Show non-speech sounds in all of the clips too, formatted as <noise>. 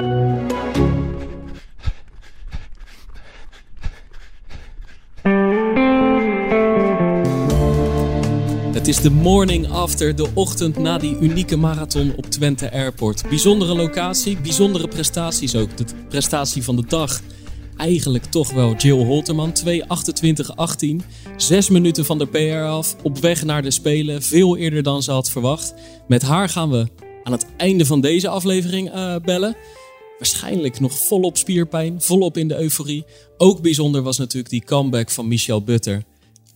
Het is de morning after, de ochtend na die unieke marathon op Twente Airport. Bijzondere locatie, bijzondere prestaties ook. De prestatie van de dag. Eigenlijk toch wel Jill Holterman, 2.28.18. Zes minuten van de PR af, op weg naar de Spelen. Veel eerder dan ze had verwacht. Met haar gaan we aan het einde van deze aflevering uh, bellen. Waarschijnlijk nog volop spierpijn, volop in de euforie. Ook bijzonder was natuurlijk die comeback van Michel Butter.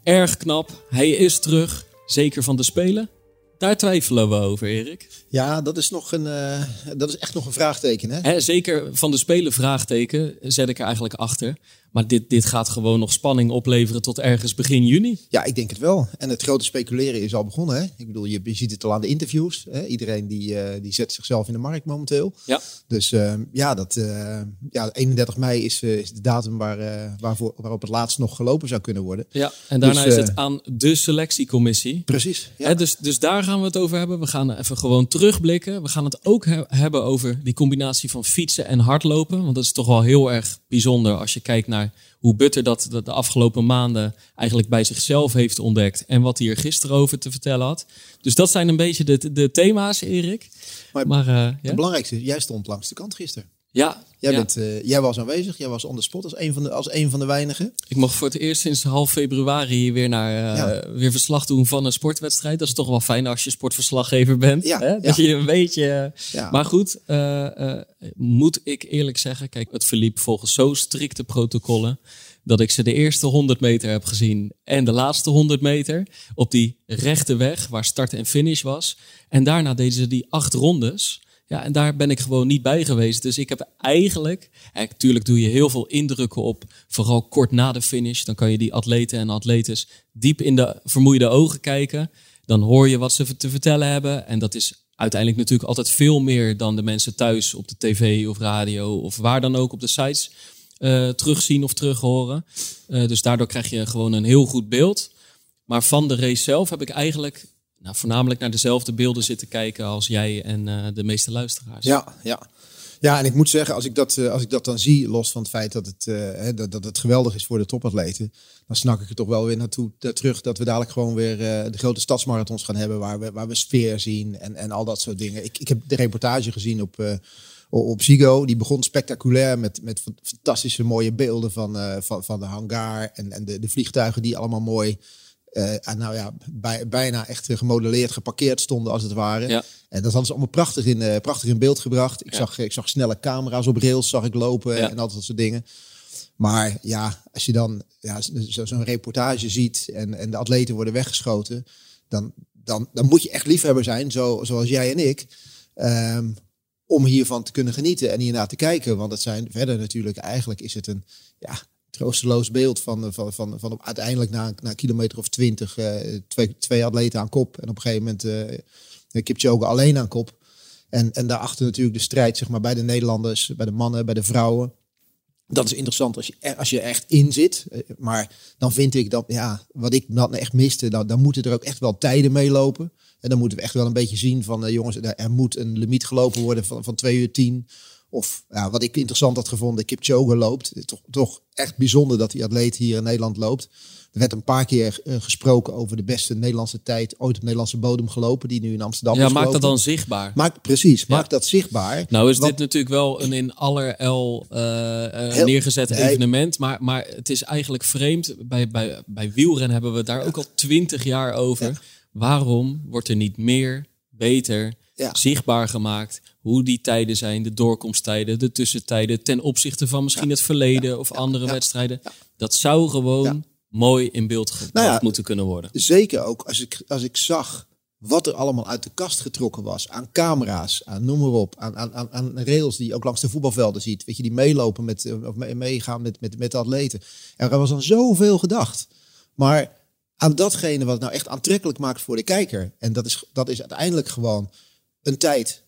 Erg knap, hij is terug. Zeker van de Spelen? Daar twijfelen we over, Erik. Ja, dat is, nog een, uh, dat is echt nog een vraagteken. Hè? Hè, zeker van de Spelen vraagteken zet ik er eigenlijk achter. Maar dit, dit gaat gewoon nog spanning opleveren tot ergens begin juni. Ja, ik denk het wel. En het grote speculeren is al begonnen. Hè? Ik bedoel, je, je ziet het al aan de interviews. Hè? Iedereen die, uh, die zet zichzelf in de markt momenteel. Ja. Dus uh, ja, dat, uh, ja, 31 mei is, is de datum waar, waarvoor, waarop het laatst nog gelopen zou kunnen worden. Ja, en daarna dus, is het aan de selectiecommissie. Precies. Ja. Hè, dus, dus daar gaan we het over hebben. We gaan even gewoon terugblikken. We gaan het ook he hebben over die combinatie van fietsen en hardlopen. Want dat is toch wel heel erg bijzonder als je kijkt naar hoe Butter dat de afgelopen maanden eigenlijk bij zichzelf heeft ontdekt. En wat hij er gisteren over te vertellen had. Dus dat zijn een beetje de, de thema's, Erik. Maar, maar uh, het ja? belangrijkste, jij stond langs de kant gisteren. Ja, Jij, ja. Bent, uh, jij was aanwezig, jij was on the spot als een van de, als een van de weinigen. Ik mocht voor het eerst sinds half februari weer, naar, uh, ja. weer verslag doen van een sportwedstrijd. Dat is toch wel fijn als je sportverslaggever bent. Ja, hè? Dat je een beetje... Maar goed, uh, moet ik eerlijk zeggen, kijk, het verliep volgens zo strikte protocollen dat ik ze de eerste 100 meter heb gezien en de laatste 100 meter op die rechte weg waar start en finish was. En daarna deden ze die acht rondes. Ja, en daar ben ik gewoon niet bij geweest. Dus ik heb eigenlijk, natuurlijk doe je heel veel indrukken op, vooral kort na de finish. Dan kan je die atleten en atletes diep in de vermoeide ogen kijken. Dan hoor je wat ze te vertellen hebben. En dat is uiteindelijk natuurlijk altijd veel meer dan de mensen thuis op de tv of radio of waar dan ook op de sites uh, terugzien of terughoren. Uh, dus daardoor krijg je gewoon een heel goed beeld. Maar van de race zelf heb ik eigenlijk nou, voornamelijk naar dezelfde beelden zitten kijken als jij en uh, de meeste luisteraars. Ja, ja. Ja, en ik moet zeggen, als ik dat, als ik dat dan zie, los van het feit dat het, dat, dat het geweldig is voor de topatleten, dan snak ik er toch wel weer naartoe terug dat we dadelijk gewoon weer de grote stadsmarathons gaan hebben waar we, waar we sfeer zien en, en al dat soort dingen. Ik, ik heb de reportage gezien op op Zigo. Die begon spectaculair met, met fantastische mooie beelden van, uh, van, van de hangar en, en de, de vliegtuigen die allemaal mooi, uh, en nou ja, bij, bijna echt gemodelleerd geparkeerd stonden als het ware. Ja. En dat hadden ze allemaal prachtig in, uh, prachtig in beeld gebracht. Ik, Ja. zag, ik zag snelle camera's op rails, zag ik lopen Ja. en al dat soort dingen. Maar ja, als je dan ja, zo- zo'n reportage ziet en, en de atleten worden weggeschoten, dan, dan, dan moet je echt liefhebber zijn, zo, zoals jij en ik, ehm, om hiervan te kunnen genieten en hiernaar te kijken. Want het zijn verder natuurlijk, eigenlijk is het een ja, troosteloos beeld van, van, van, van op, uiteindelijk na, na een kilometer of twintig, eh, twee, twee atleten aan kop. En op een gegeven moment eh Kipchoge alleen aan kop. En, en daarachter natuurlijk de strijd zeg maar, bij de Nederlanders, bij de mannen, bij de vrouwen. Dat is interessant als je, er- als je echt in zit. Eh, Maar dan vind ik dat, ja, wat ik dan echt miste, dan, dan moeten er ook echt wel tijden meelopen. En dan moeten we echt wel een beetje zien van, eh, jongens, er, moet een limiet gelopen worden van, van 2 uur 10. Of ja, wat ik interessant had gevonden, Kipchoge loopt. Toch, toch echt bijzonder dat die atleet hier in Nederland loopt. Er werd een paar keer eh, gesproken over de beste Nederlandse tijd ooit op Nederlandse bodem gelopen, die nu in Amsterdam Ja, is maak dat gelopen. dan zichtbaar. Maak, precies, Ja. maak dat zichtbaar. Nou is Want- dit natuurlijk wel een in allerijl eh eh, Heel- neergezet Nee. evenement. Maar, maar het is eigenlijk vreemd. Bij, bij, bij wielrennen hebben we daar ook al twintig jaar over. Ja. Waarom wordt er niet meer, beter, Ja. zichtbaar gemaakt... hoe die tijden zijn, de doorkomsttijden, de tussentijden... ten opzichte van misschien het verleden of andere wedstrijden. Dat zou gewoon mooi in beeld gebracht Nou ja, moeten kunnen worden. Zeker ook als ik, als ik zag wat er allemaal uit de kast getrokken was. Aan camera's, aan noem maar op. Aan, aan, aan, aan rails die je ook langs de voetbalvelden ziet. Weet je, die meelopen met, eh, of mee- meegaan met, met, met de atleten. Er was dan zoveel gedacht. Maar aan datgene wat het nou echt aantrekkelijk maakt voor de kijker. En dat is, dat is uiteindelijk gewoon een tijd,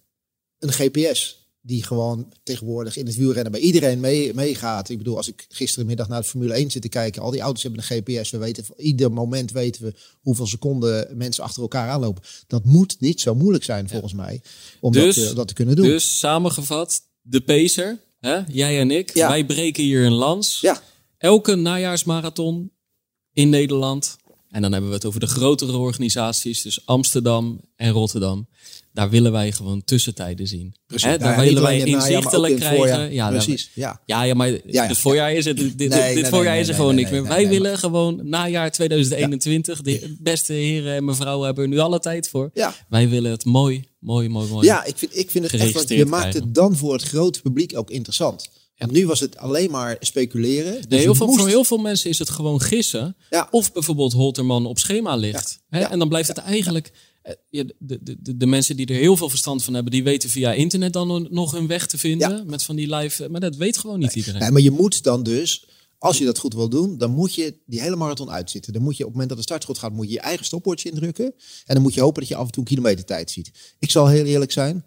een GPS. Die gewoon tegenwoordig in het wielrennen bij iedereen mee, meegaat. Ik bedoel, als ik gisterenmiddag naar de Formule 1 zit te kijken. Al die auto's hebben een GPS. We weten, van ieder moment weten we hoeveel seconden mensen achter elkaar aanlopen. Dat moet niet zo moeilijk zijn volgens mij. Om Dus- dat, eh, dat te kunnen doen. Dus samengevat, de pacer, hè? jij en ik, Ja. wij breken hier een lans. Ja, Elke najaarsmarathon in Nederland. En dan hebben we het over de grotere organisaties, dus Amsterdam en Rotterdam. Daar willen wij gewoon tussentijden zien. precies. Hè, daar willen wij inzichtelijk in krijgen. voorjaar. Ja, precies. Ja. Ja, ja, maar ja. het voorjaar is het. Dit, dit, Nee, dit nee, voorjaar nee, is er gewoon niks meer. Wij willen gewoon najaar 2021. De beste heren en mevrouwen hebben er nu alle tijd voor. Ja. Wij willen het mooi, mooi, mooi, mooi. Ja, ik vind, ik vind het echt, je maakt het dan voor het grote publiek ook interessant. Want nu was het alleen maar speculeren. Dus Nee, heel veel, moest- Voor heel veel mensen is het gewoon gissen. Ja. Of bijvoorbeeld Holterman op schema ligt. Hè? Ja. En dan blijft het eigenlijk... eh, de, de, de, de mensen die er heel veel verstand van hebben... die weten via internet dan nog hun weg te vinden. Met van die live... Maar dat weet gewoon niet iedereen. Nee, maar je moet dan dus, als je dat goed wil doen, dan moet je die hele marathon uitzitten. Dan moet je op het moment dat de startschot gaat, moet je je eigen stopwatch indrukken. En dan moet je hopen dat je af en toe een kilometertijd ziet. Ik zal heel eerlijk zijn.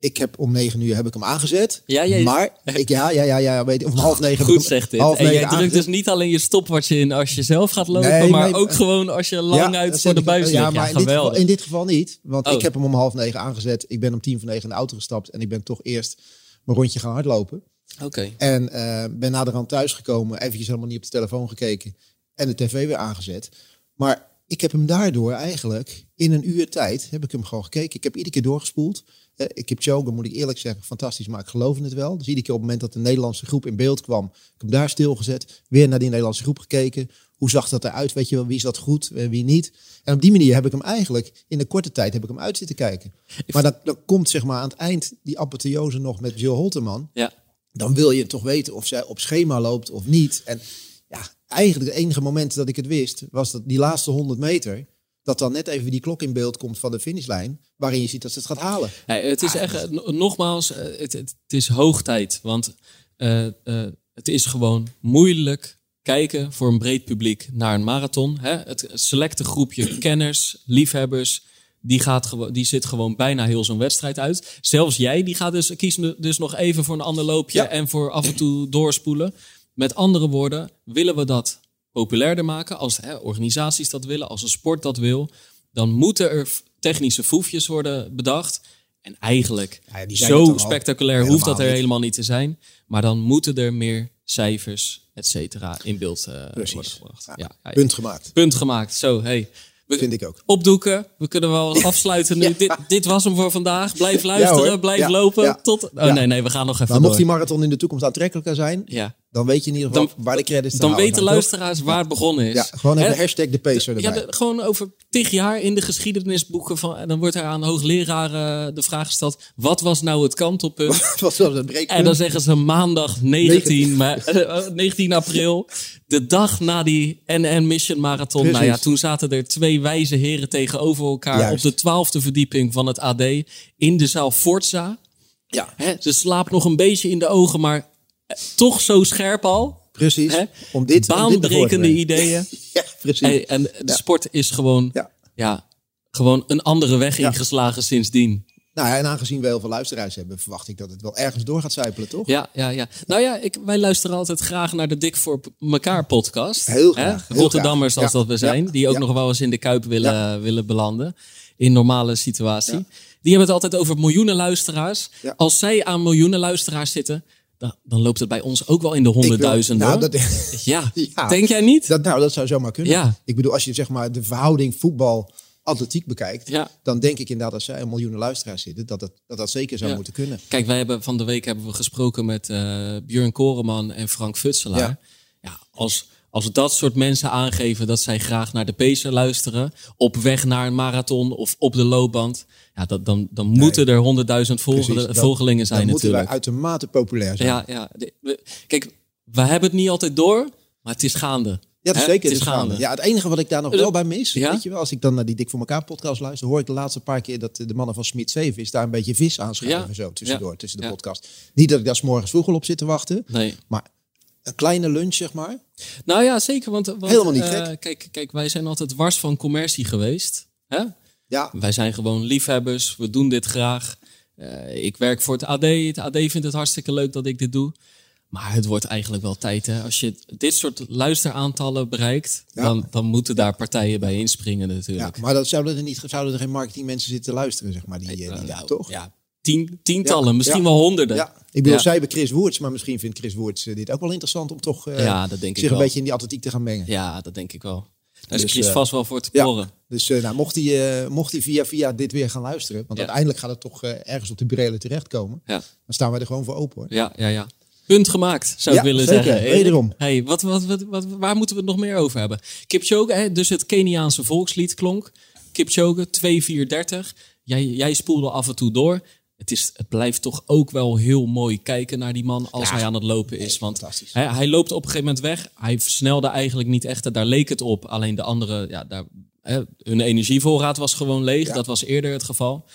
Ik heb om negen uur heb ik hem aangezet. Ja, jij- Maar <laughs> ik, ja, ja, ja, ja, weet, om half negen. Goed zegt dit. En jij drukt aangezet. dus niet alleen je stopwatch in als je zelf gaat lopen... Nee, maar ook gewoon als je lang Ja, uit voor de buis ligt. Ja, maar in dit, geval, in dit geval niet. Want Oh. ik heb hem om half negen aangezet. Ik ben om tien voor negen in de auto gestapt. En ik ben toch eerst mijn rondje gaan hardlopen. Oké. En eh, ben naderhand thuisgekomen, eventjes helemaal niet op de telefoon gekeken en de tv weer aangezet. Maar ik heb hem daardoor eigenlijk in een uur tijd, heb ik hem gewoon gekeken. Ik heb iedere keer doorgespoeld. Eh, ik heb Choga, moet ik eerlijk zeggen, fantastisch, maar ik geloof in het wel. Dus iedere keer op het moment dat de Nederlandse groep in beeld kwam, ik heb hem daar stilgezet, weer naar die Nederlandse groep gekeken. Hoe zag dat eruit? Weet je wel, wie zat goed, eh, wie niet? En op die manier heb ik hem eigenlijk in een korte tijd heb ik hem uit zitten kijken. Maar dan, dan komt zeg maar aan het eind die apotheose nog met Jill Holterman Ja. dan wil je toch weten of zij op schema loopt of niet. En ja, eigenlijk het enige moment dat ik het wist, was dat die laatste 100 meter, dat dan net even die klok in beeld komt van de finishlijn, waarin je ziet dat ze het gaat halen. Nee, het is echt, eh, no- nogmaals, eh, het, het, is hoog tijd. Want eh, het is gewoon moeilijk kijken voor een breed publiek naar een marathon. Hè? Het selecte groepje <clears throat> kenners, liefhebbers, die, gaat die zit gewoon bijna heel zo'n wedstrijd uit. Zelfs jij, die gaat dus, kiest nu- dus nog even voor een ander loopje Ja. en voor af en toe doorspoelen. Met andere woorden, willen we dat populairder maken, als hè, organisaties dat willen, als een sport dat wil, dan moeten er technische foefjes worden bedacht. En eigenlijk, Ja, er zo spectaculair hoeft dat er niet. helemaal niet te zijn. Maar dan moeten er meer cijfers, et cetera, in beeld eh, worden gebracht. Ja, Ja, ja, Punt gemaakt, punt gemaakt. Zo, hey. We- vind ik ook. Opdoeken. We kunnen wel <laughs> afsluiten nu. Ja. Dit, dit was hem voor vandaag. Blijf luisteren, blijf Ja, lopen. ja. Tot... Oh Ja. nee, nee, we gaan nog even Maar mocht door. die marathon in de toekomst aantrekkelijker zijn, Ja. Dan weet je in ieder geval Dan- waar de credits Dan weten luisteraars waar het begonnen is. Ja, gewoon even hashtag de pacer Ja, erbij. de- gewoon over tig jaar in de geschiedenisboeken. Van, en dan wordt er aan hoogleraren de vraag gesteld: wat was nou het kantelpunt? <laughs> Het was wel een breekpunt. En dan zeggen ze maandag 19, ma- eh, 19 april, de dag na die NN Mission Marathon. Precies. Nou ja, toen zaten er twee wijze heren tegenover elkaar Juist. op de twaalfde verdieping van het AD in de zaal Forza. Ja, ze slaapt nog een beetje in de ogen, maar eh, toch zo scherp al. precies. Hè? Om dit, om Baanbrekende brengen. ideeën. <laughs> Ja, precies. En de Ja. sport is gewoon, Ja. ja. gewoon een andere weg Ja. ingeslagen sindsdien. Nou ja, en aangezien we heel veel luisteraars hebben, verwacht ik dat het wel ergens door gaat zijpelen, toch? Ja, ja, ja. Nou ja, ik, wij luisteren altijd graag naar de Dik voor elkaar podcast. Heel Hè? graag, heel Rotterdammers graag. als dat we zijn. Die ook nog wel eens in de Kuip willen, willen belanden. In normale situatie. Die hebben het altijd over miljoenen luisteraars. Als zij aan miljoenen luisteraars zitten, dan, loopt het bij ons ook wel in de honderdduizenden. Nou, dat, <laughs> ja. <laughs> Ja. denk jij niet? dat, nou, dat zou zomaar kunnen. Ja. Ik bedoel, als je zeg maar de verhouding voetbal atletiek bekijkt, Ja. dan denk ik inderdaad als zij een miljoenen luisteraars zitten, dat dat, dat, dat zeker zou Ja. moeten kunnen. Kijk, wij hebben van de week hebben we gesproken met eh Björn Koreman en Frank Futselaar. Ja. Ja. als, als dat soort mensen aangeven dat zij graag naar de Pacer luisteren, op weg naar een marathon of op de loopband, ja, dat, dan, dan moeten er honderdduizend volgel- Precies, dan- volgelingen zijn dan moeten wij natuurlijk. uitermate populair zijn. Ja, ja. De- we- kijk, we hebben het niet altijd door, maar het is gaande. Ja, dat is Hè? zeker. Het is gaande. Ja, het enige wat ik daar nog wel bij mis, Ja? weet je wel, als ik dan naar die Dik voor elkaar podcast luister, hoor ik de laatste paar keer dat de mannen van Smit 7 is daar een beetje vis aanschuiven Ja. zo tussendoor, Ja. tussen de podcast. Niet dat ik daar 's morgens vroeg al op zit te wachten, Nee. maar een kleine lunch zeg maar. Nou ja, zeker. Want, want Helemaal niet eh, gek. kijk, kijk, wij zijn altijd wars van commercie geweest. Hè? Ja, Wij zijn gewoon liefhebbers. We doen dit graag. Eh, ik werk voor het AD. Het AD vindt het hartstikke leuk dat ik dit doe. Maar het wordt eigenlijk wel tijd. Hè? Als je dit soort luisteraantallen bereikt, Ja. dan, dan moeten daar partijen bij inspringen ja, natuurlijk. maar dat zouden er niet, zouden er geen marketingmensen zitten te luisteren zeg maar, die, eh, die daar, toch? Ja, tien, tientallen, misschien wel honderden. Ja. Ik bedoel, zij hebben Chris Woerts, maar misschien vindt Chris Woerts dit ook wel interessant om toch ja, dat denk zich ik een beetje in die atletiek te gaan mengen. Ja, dat denk ik wel. Daar is dus, Chris vast wel voor te porren. dus nou, mocht, hij, mocht hij via via dit weer gaan luisteren, want uiteindelijk gaat het toch ergens op de brele terechtkomen, ja. dan staan wij er gewoon voor open hoor. Ja, ja, ja. Punt gemaakt, zou ik willen zeker. zeggen. Wederom. Hey, wat, wat, wat, wat, waar moeten we het nog meer over hebben? Kipchoge, hè, dus het Keniaanse volkslied klonk. Kipchoge, 2.430. Jij, jij spoelde af en toe door. Het, is, het blijft toch ook wel heel mooi kijken naar die man als hij aan het lopen is. Want hij, hij, loopt op een gegeven moment weg. Hij versnelde eigenlijk niet echt. Daar leek het op. Alleen de andere, ja, daar, hè, hun energievoorraad was gewoon leeg. Dat was eerder het geval.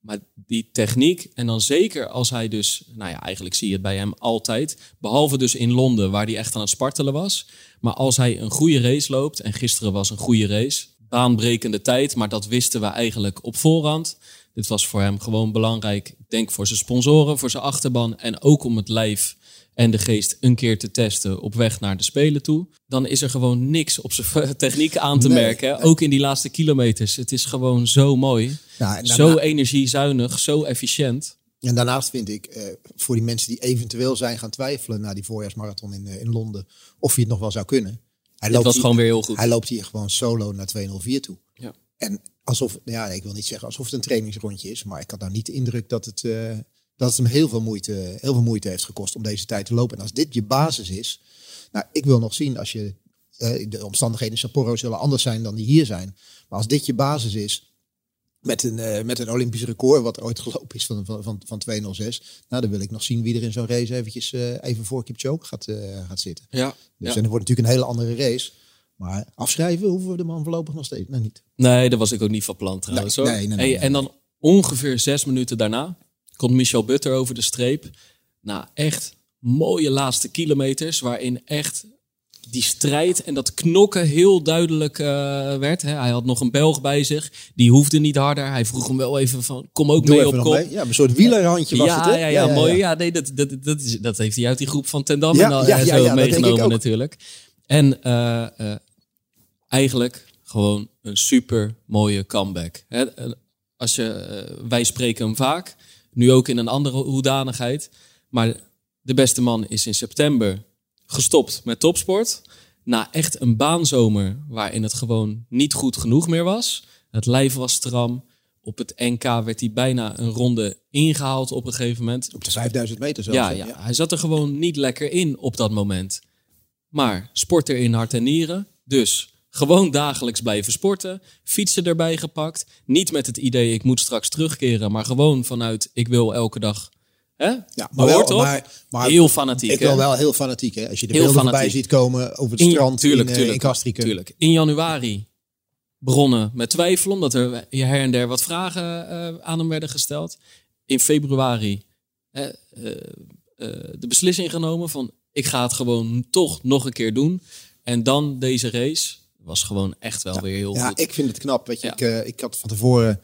Maar die techniek, en dan zeker als hij dus, nou ja, eigenlijk zie je het bij hem altijd, behalve dus in Londen, waar hij echt aan het spartelen was. Maar als hij een goede race loopt, en gisteren was een goede race, baanbrekende tijd, maar dat wisten we eigenlijk op voorhand. Dit was voor hem gewoon belangrijk, ik denk voor zijn sponsoren, voor zijn achterban en ook om het lijf en de geest een keer te testen op weg naar de Spelen toe, dan is er gewoon niks op zijn <laughs> techniek aan te merken. Ook in die laatste kilometers. Het is gewoon zo mooi. Ja, zo energiezuinig, zo efficiënt. En daarnaast vind ik, eh, voor die mensen die eventueel zijn gaan twijfelen na die voorjaarsmarathon in, eh, in Londen, of je het nog wel zou kunnen. Hij loopt was gewoon weer heel goed. Hij loopt hier gewoon solo naar 204 toe. Ja. En alsof, ja, ik wil niet zeggen alsof het een trainingsrondje is, maar ik had nou niet de indruk dat het, uh, dat het hem heel veel, moeite, heel veel moeite heeft gekost om deze tijd te lopen. En als dit je basis is, nou, ik wil nog zien als je, uh, de omstandigheden in Sapporo zullen anders zijn dan die hier zijn. Maar als dit je basis is, met een, uh, met een Olympisch record, wat ooit gelopen is van, van, van, van 206. Nou, dan wil ik nog zien wie er in zo'n race eventjes uh, even voor Kipchoge gaat, uh, gaat zitten. Ja, dus En dan wordt natuurlijk een hele andere race. Maar afschrijven hoeven we de man voorlopig nog steeds nou, niet. Nee, dat was ik ook niet van plan trouwens. Nee, nee, nee, hey, en dan ongeveer zes minuten daarna komt Michel Butter over de streep. Nou, echt mooie laatste kilometers, waarin echt die strijd en dat knokken heel duidelijk uh, werd. Hè. Hij had nog een Belg bij zich, die hoefde niet harder. Hij vroeg hem wel even van, kom ook mee op kop. Mee. Ja, een soort wielerhandje was ja, het, hè? Ja, ja, ja, mooi. Ja, nee, dat, dat, dat, is, dat heeft hij uit die groep van Ten Dam en, zo meegenomen natuurlijk. En uh, uh, eigenlijk gewoon een super mooie comeback. Hè. Als je, wij spreken hem vaak, nu ook in een andere hoedanigheid. Maar de beste man is in september gestopt met topsport. Na echt een baanzomer waarin het gewoon niet goed genoeg meer was. Het lijf was stram. Op het NK werd hij bijna een ronde ingehaald op een gegeven moment. Op de 5000 meter zelfs. Ja, ja, hij zat er gewoon niet lekker in op dat moment. Maar sporter in hart en nieren. Dus gewoon dagelijks blijven sporten. Fietsen erbij gepakt. Niet met het idee ik moet straks terugkeren. Maar gewoon vanuit ik wil elke dag Hè? Ja, maar, wel, maar, maar, heel fanatiek. Ik wil wel heel fanatiek. Hè? Als je de heel beelden voorbij ziet komen over het in, strand tuurlijk, in, tuurlijk, in. Tuurlijk. In januari begonnen met twijfel, omdat er her en der wat vragen uh, aan hem werden gesteld. In februari uh, uh, de beslissing genomen van ik ga het gewoon toch nog een keer doen. En dan deze race was gewoon echt wel weer heel ja, goed. Ja, ik vind het knap. Weet je, ik, ik had van tevoren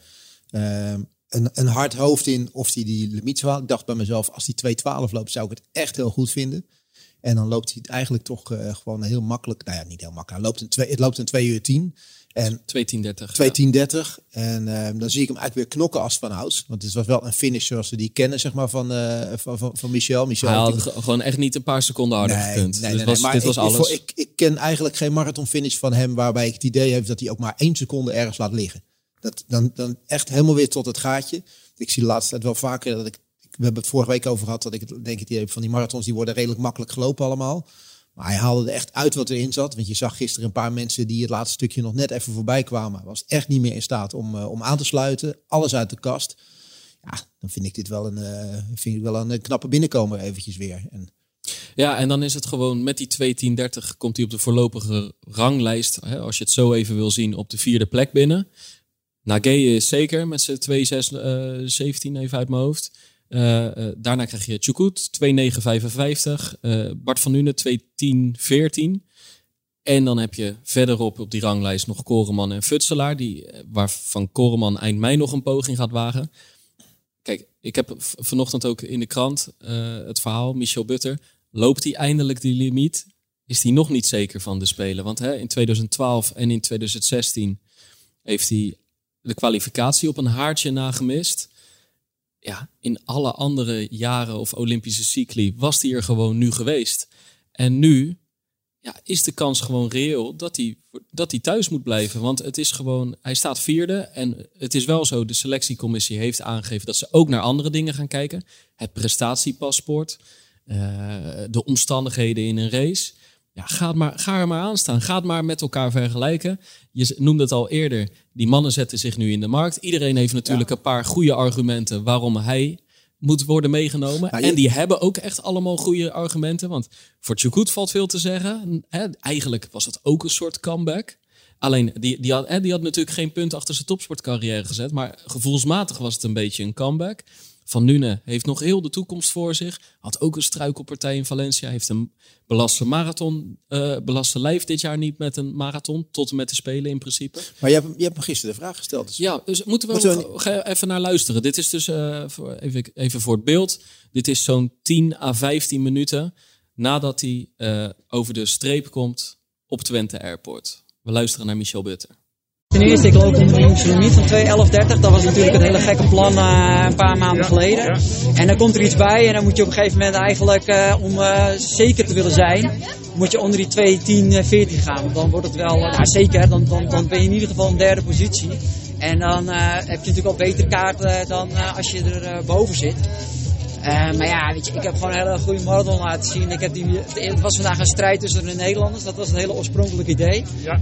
een, een hard hoofd in of hij die, die limiet zou Ik dacht bij mezelf, als die 2.12 loopt, zou ik het echt heel goed vinden. En dan loopt hij het eigenlijk toch uh, gewoon heel makkelijk. Nou ja, niet heel makkelijk. Hij loopt een twee, het loopt een 2 uur 10. En 2.10.30. 2.10.30. En uh, dan zie ik hem eigenlijk weer knokken als van ouds. Want het was wel een finish zoals we die kennen, zeg maar, van, uh, van, van, van, Michel. Michel Hij had gewoon echt niet een paar seconden harder nee, gekund. Nee, nee, was, maar dit was ik, alles. Ik, ik, ken eigenlijk geen marathon finish van hem waarbij ik het idee heb dat hij ook maar één seconde ergens laat liggen. Dat, dan, dan echt helemaal weer tot het gaatje. Ik zie de laatste tijd wel vaker dat ik. We hebben het vorige week over gehad dat ik het denk ik die van die marathons die worden redelijk makkelijk gelopen allemaal. Maar hij haalde er echt uit wat erin zat. Want je zag gisteren een paar mensen die het laatste stukje nog net even voorbij kwamen. Was echt niet meer in staat om, uh, om aan te sluiten. Alles uit de kast. Ja, dan vind ik dit wel een, uh, vind ik wel een knappe binnenkomer eventjes weer. En, ja, en dan is het gewoon met die 2.10.30 komt hij op de voorlopige ranglijst. Hè, als je het zo even wil zien, op de vierde plek binnen. Nagé is zeker met zijn 2, 6, 17 even uit mijn hoofd. Uh, uh, daarna krijg je Chukut, 2,955. Uh, Bart van Nuenen, 2,1014. En dan heb je verderop op die ranglijst nog Koreman en Futselaar. Die, waarvan Koreman eind mei nog een poging gaat wagen. Kijk, ik heb vanochtend ook in de krant het verhaal. Michel Butter, loopt hij eindelijk die limiet? Is hij nog niet zeker van de Spelen? Want hè, in 2012 en in 2016 heeft hij de kwalificatie op een haartje na gemist. Ja, in alle andere jaren of Olympische cycli was hij er gewoon nu geweest. En nu ja, is de kans gewoon reëel dat hij, dat hij thuis moet blijven. Want het is gewoon, hij staat vierde. En het is wel zo, de selectiecommissie heeft aangegeven dat ze ook naar andere dingen gaan kijken. Het prestatiepaspoort, uh, de omstandigheden in een race. Ja, ga, maar, ga er maar aan staan. Ga het maar met elkaar vergelijken. Je noemde het al eerder, die mannen zetten zich nu in de markt. Iedereen heeft natuurlijk een paar goede argumenten waarom hij moet worden meegenomen. En die hebben ook echt allemaal goede argumenten. Want voor Chukut valt veel te zeggen. Eigenlijk was het ook een soort comeback. Alleen, die, die, had, die had natuurlijk geen punt achter zijn topsportcarrière gezet. Maar gevoelsmatig was het een beetje een comeback. Van Nune heeft nog heel de toekomst voor zich. Had ook een struikelpartij in Valencia. Heeft een belaste marathon, uh, belaste lijf dit jaar niet met een marathon. Tot en met de Spelen in principe. Maar je hebt, je hebt me gisteren de vraag gesteld. Dus... Ja, dus moeten we, moeten even naar luisteren. Dit is dus, uh, voor, even, even voor het beeld. Dit is zo'n 10 à 15 minuten nadat hij uh, over de streep komt op Twente Airport. We luisteren naar Michel Butter. Ten eerste, ik loop onder de limiet van 2.11.30. Dat was natuurlijk een hele gekke plan uh, een paar maanden geleden. En dan komt er iets bij en dan moet je op een gegeven moment eigenlijk, uh, om uh, zeker te willen zijn, moet je onder die 2.10.14 gaan. Want dan wordt het wel, nou zeker, dan, dan, dan ben je in ieder geval in derde positie. En dan heb je natuurlijk al betere kaarten dan als je er boven zit. Uh, maar ja, weet je, ik heb gewoon een hele goede marathon laten zien. Ik heb die, het was vandaag een strijd tussen de Nederlanders. Dat was een hele oorspronkelijk idee. Ja.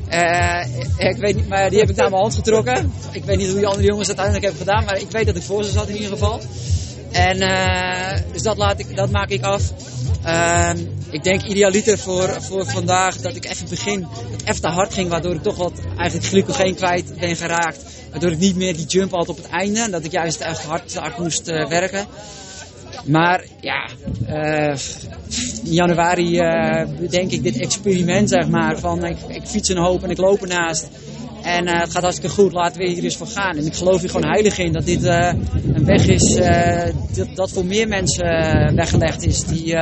Uh, ik weet niet, maar die heb ik naar mijn hand getrokken. Ik weet niet hoe die andere jongens uiteindelijk hebben gedaan. Maar ik weet dat ik voor ze zat in ieder geval. En uh, dus dat, laat ik, dat maak ik af. Uh, ik denk idealiter voor, voor vandaag dat ik even begin, het even te hard ging, waardoor ik toch wat eigenlijk glycogeen kwijt ben geraakt. Waardoor ik niet meer die jump had op het einde. En dat ik juist echt hard, hard moest werken. Maar ja, in januari uh, bedenk ik dit experiment, zeg maar. Van ik, fiets een hoop en ik loop ernaast. En uh, het gaat hartstikke goed, laten we hier eens voor gaan. En ik geloof hier gewoon heilig in dat dit een weg is dat, dat, voor meer mensen weggelegd is. Die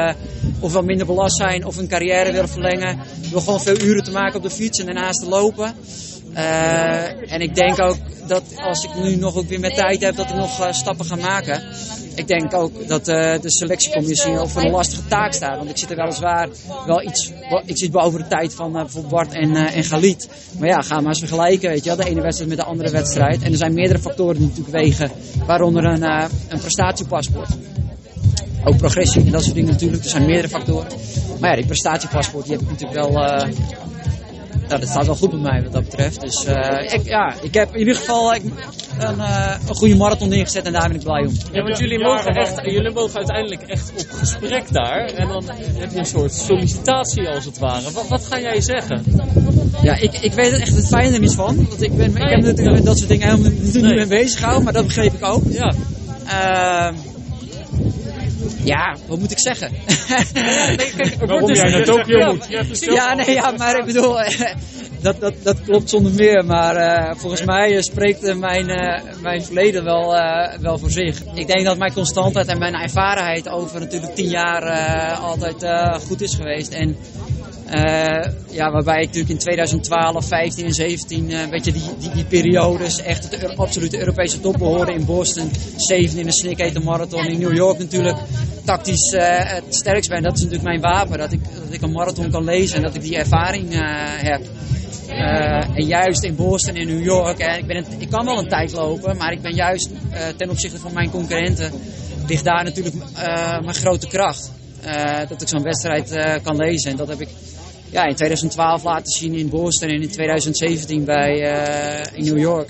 ofwel minder belast zijn of hun carrière willen verlengen. Door gewoon veel uren te maken op de fiets en daarnaast te lopen. Uh, en ik denk ook dat als ik nu nog ook weer met tijd heb, dat ik nog uh, stappen ga maken. Ik denk ook dat uh, de selectiecommissie voor een lastige taak staat. Want ik zit er weliswaar wel iets. Ik zit boven de tijd van bijvoorbeeld Bart en, en Galit. Maar ja, ga maar eens vergelijken. Weet je wel, de ene wedstrijd met de andere wedstrijd. En er zijn meerdere factoren die natuurlijk wegen. Waaronder een, een prestatiepaspoort. Ook progressie en dat soort dingen natuurlijk. Er zijn meerdere factoren. Maar ja, die prestatiepaspoort die heb ik natuurlijk wel ja, dat staat wel goed bij mij wat dat betreft. Dus uh, ik, ja, ik heb in ieder geval ik, een, uh, een goede marathon neergezet en daar ben ik blij om. Ja, want jullie mogen, echt, jullie mogen uiteindelijk echt op gesprek daar. En dan heb je een soort sollicitatie als het ware. Wat, wat ga jij zeggen? Ja, ik, ik weet er echt het fijne niet van. Want ik, ben, ik heb natuurlijk met dat soort dingen helemaal niet, niet mee bezig gehouden, maar dat begreep ik ook. Ja. Uh, ja, wat moet ik zeggen? <laughs> Waarom jij naar Tokio moet. Ja, nee, ja, maar ik bedoel, dat, dat, dat klopt zonder meer. Maar uh, volgens mij uh, spreekt uh, mijn, mijn verleden wel, wel voor zich. Ik denk dat mijn constantheid en mijn ervarenheid over natuurlijk tien jaar altijd goed is geweest. En ja, waarbij ik natuurlijk in 2012, 15 en 17 uh, weet je, die, die, die periodes echt het absolute Europese top behoorden in Boston. Zeven in de Snickhater Marathon in New York natuurlijk. Tactisch uh, het sterkst ben. Dat is natuurlijk mijn wapen. Dat ik, dat ik een marathon kan lezen en dat ik die ervaring heb. en juist in Boston en New York. ik, ben ik kan wel een tijd lopen, maar ik ben juist ten opzichte van mijn concurrenten. ligt daar natuurlijk mijn grote kracht. dat ik zo'n wedstrijd kan lezen. En dat heb ik ja, in 2012 laten zien in Boston en in 2017 bij, uh, in New York.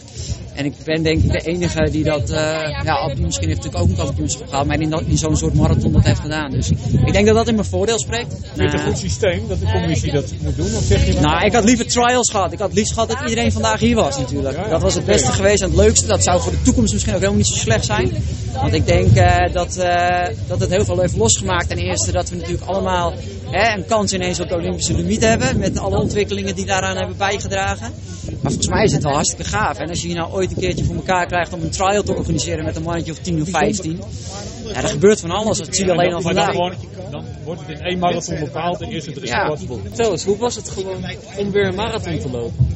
En ik ben denk ik de enige die dat, uh, ja, misschien heeft natuurlijk ook een kampioenschap gehaald, maar in, in zo'n soort marathon dat heeft gedaan. Dus ik denk dat dat in mijn voordeel spreekt. Vind je het een goed systeem dat de commissie dat moet doen? Of zeg je nou, ik had liever trials gehad. Ik had liefst gehad dat iedereen vandaag hier was natuurlijk. Dat was het beste geweest en het leukste. Dat zou voor de toekomst misschien ook helemaal niet zo slecht zijn. Want ik denk uh, dat, uh, dat het heel veel heeft losgemaakt. Ten eerste dat we natuurlijk allemaal hè, een kans ineens op de Olympische limiet hebben. Met alle ontwikkelingen die daaraan hebben bijgedragen. Maar volgens mij is het wel hartstikke gaaf. En als je hier nou ooit een keertje voor elkaar krijgt om een trial te organiseren met een mannetje of 10 of 15. Ja, er gebeurt van alles. Dat zie je alleen al vandaag. Dan wordt het in één marathon bepaald en eerst het is ja. Vertel eens, hoe was het gewoon om weer een marathon te lopen?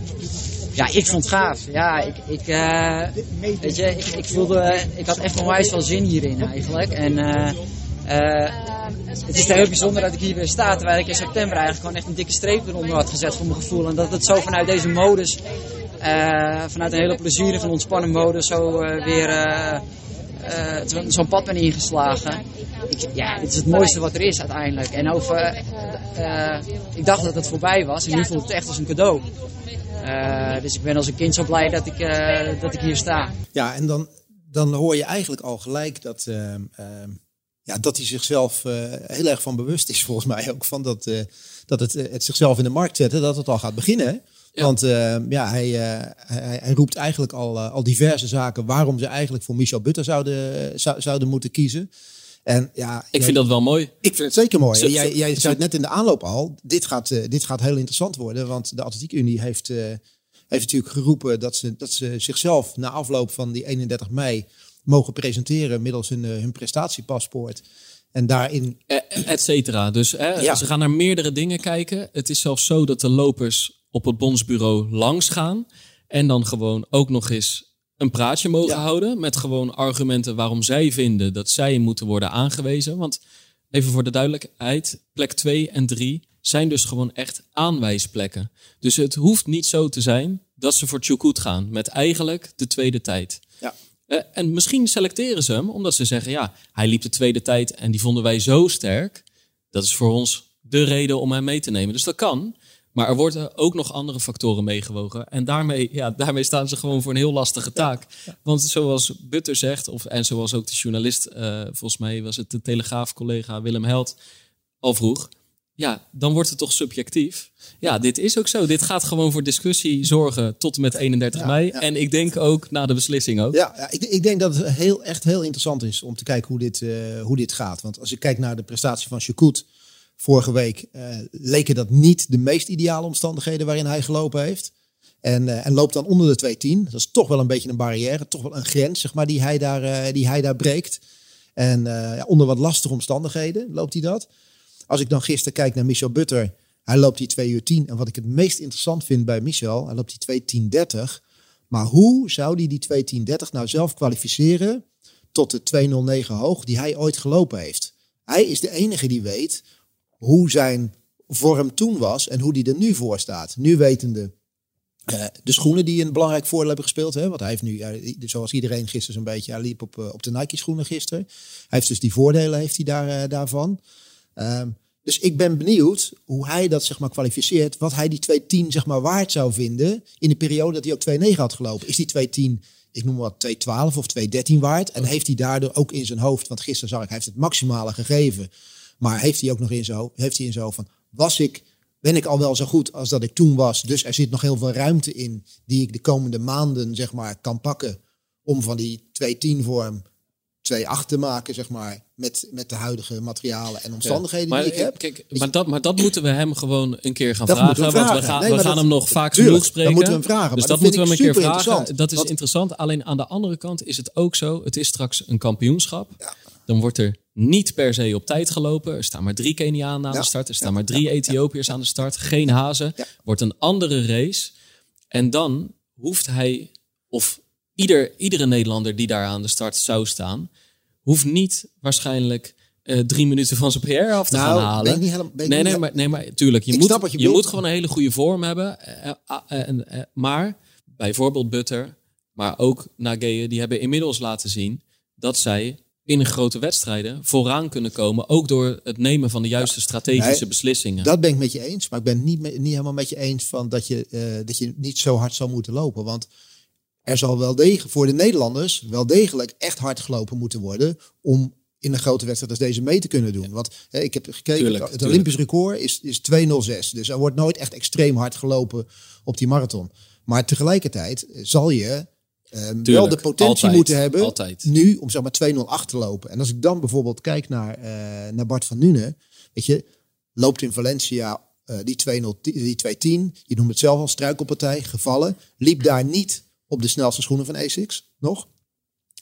ja, ik vond het gaaf. Ja, ik, ik, uh, weet je, ik, ik voelde, ik had echt onwijs veel zin hierin eigenlijk. En uh, uh, het is heel bijzonder dat ik hier weer sta, terwijl ik in september eigenlijk gewoon echt een dikke streep eronder had gezet voor mijn gevoel. En dat het zo vanuit deze modus, vanuit een hele plezierige van ontspannen modus, zo weer zo'n pad ben ingeslagen. Ik, ja, het is het mooiste wat er is uiteindelijk. En over, ik dacht dat het voorbij was en nu voelt het echt als een cadeau. Dus ik ben als een kind zo blij dat ik, dat ik hier sta. Ja, en dan, dan hoor je eigenlijk al gelijk dat, ja, dat hij zichzelf heel erg van bewust is, volgens mij ook. Van dat, dat het, het zichzelf in de markt zetten, dat het al gaat beginnen. Ja. Want ja, hij, hij, hij, roept eigenlijk al, al diverse zaken waarom ze eigenlijk voor Michel Butter zouden, zou, zouden moeten kiezen. En ja, ik vind dat wel mooi. Ik vind het zeker mooi. jij, jij zei het net in de aanloop al. Dit gaat, dit gaat heel interessant worden. Want de Atletiek Unie heeft, heeft natuurlijk geroepen dat ze, dat ze zichzelf na afloop van die 31 mei mogen presenteren middels hun, hun prestatiepaspoort. En daarin. Et cetera. Dus hè, ja. ze gaan naar meerdere dingen kijken. Het is zelfs zo dat de lopers op het bondsbureau langs gaan. En dan gewoon ook nog eens een praatje mogen houden met gewoon argumenten waarom zij vinden dat zij moeten worden aangewezen. Want even voor de duidelijkheid, plek 2 en 3 zijn dus gewoon echt aanwijsplekken. Dus het hoeft niet zo te zijn dat ze voor Chukut gaan met eigenlijk de tweede tijd. Ja. Eh, en misschien selecteren ze hem omdat ze zeggen, ja, hij liep de tweede tijd en die vonden wij zo sterk. Dat is voor ons de reden om hem mee te nemen. Dus dat kan. Maar er worden ook nog andere factoren meegewogen. En daarmee, ja, daarmee staan ze gewoon voor een heel lastige taak. Want zoals Butter zegt, of, en zoals ook de journalist, uh, volgens mij was het de Telegraaf-collega Willem Held al vroeg. Ja, dan wordt het toch subjectief. Ja, dit is ook zo. Dit gaat gewoon voor discussie zorgen tot en met 31 mei. En ik denk ook na de beslissing ook. Ja, ja ik, ik, denk dat het heel, echt heel interessant is om te kijken hoe dit, uh, hoe dit gaat. Want als je kijkt naar de prestatie van Chakut Vorige week uh, leken dat niet de meest ideale omstandigheden waarin hij gelopen heeft. En, uh, en loopt dan onder de 2.10. Dat is toch wel een beetje een barrière, toch wel een grens zeg maar, die, hij daar, uh, die hij daar breekt. En ja, onder wat lastige omstandigheden loopt hij dat. Als ik dan gisteren kijk naar Michel Butter, hij loopt die 2 uur 10. En wat ik het meest interessant vind bij Michel, hij loopt die 2.10.30. Maar hoe zou hij die 2.10.30 nou zelf kwalificeren tot de 2.09 hoog die hij ooit gelopen heeft? Hij is de enige die weet hoe zijn vorm toen was en hoe die er nu voor staat. Nu wetende uh, de schoenen die een belangrijk voordeel hebben gespeeld. Hè? Want hij heeft nu, zoals iedereen gisteren zo'n beetje, hij liep op, uh, op de Nike schoenen gisteren. Hij heeft dus die voordelen heeft hij daar, uh, daarvan. Um, dus ik ben benieuwd hoe hij dat zeg maar kwalificeert. Wat hij die 2.10 zeg maar waard zou vinden in de periode dat hij ook 2.9 had gelopen. Is die 2.10 ik noem wat 2.12 of 2.13 waard. En heeft hij daardoor ook in zijn hoofd, want gisteren zag ik, hij heeft het maximale gegeven. Maar heeft hij ook nog in hoofd, heeft hij in hoofd van, was ik, ben ik al wel zo goed als dat ik toen was? Dus er zit nog heel veel ruimte in die ik de komende maanden, zeg maar, kan pakken om van die 2-10 vorm 2-8 te maken, zeg maar, met, met de huidige materialen en omstandigheden ja, maar, die ik heb. Kijk, maar, dat, maar dat moeten we hem gewoon een keer gaan vragen. We want we gaan, nee, we gaan hem nog vaak tuurlijk, genoeg spreken. moeten we hem vragen. Dus dat, dat moeten we hem een keer vragen. Dat is interessant. Alleen aan de andere kant is het ook zo. Het is straks een kampioenschap. Ja. Dan wordt er niet per se op tijd gelopen. Er staan maar drie Kenianen aan de start. Er staan maar drie Ethiopiërs aan de start. Geen hazen. Wordt een andere race. En dan hoeft hij, of ieder, iedere Nederlander die daar aan de start zou staan, hoeft niet waarschijnlijk uh, drie minuten van zijn PR af te nou, gaan halen. Ben helemaal, ben nee, nee, maar, nee, maar tuurlijk. Je, moet, je, je moet gewoon een hele goede vorm hebben. Uh, uh, maar bijvoorbeeld Butter, maar ook Nageye, die hebben inmiddels laten zien dat zij in een grote wedstrijden vooraan kunnen komen. Ook door het nemen van de juiste strategische beslissingen. Dat ben ik met je eens. Maar ik ben niet, niet helemaal met je eens van dat je, uh, dat je niet zo hard zou moeten lopen. Want er zal wel degelijk voor de Nederlanders wel degelijk echt hard gelopen moeten worden. Om in een grote wedstrijd als deze mee te kunnen doen. Want hè, ik heb gekeken, tuurlijk, het Olympisch record is, is 2.06. Dus er wordt nooit echt extreem hard gelopen op die marathon. Maar tegelijkertijd zal je Um, wel de potentie altijd, moeten hebben altijd. nu om zeg maar 2-0 te lopen. En als ik dan bijvoorbeeld kijk naar, uh, naar Bart van Nuenen, weet je, loopt in Valencia uh, die 2-0, die 2-10, je noemt het zelf al struikelpartij, gevallen, liep daar niet op de snelste schoenen van Asics nog.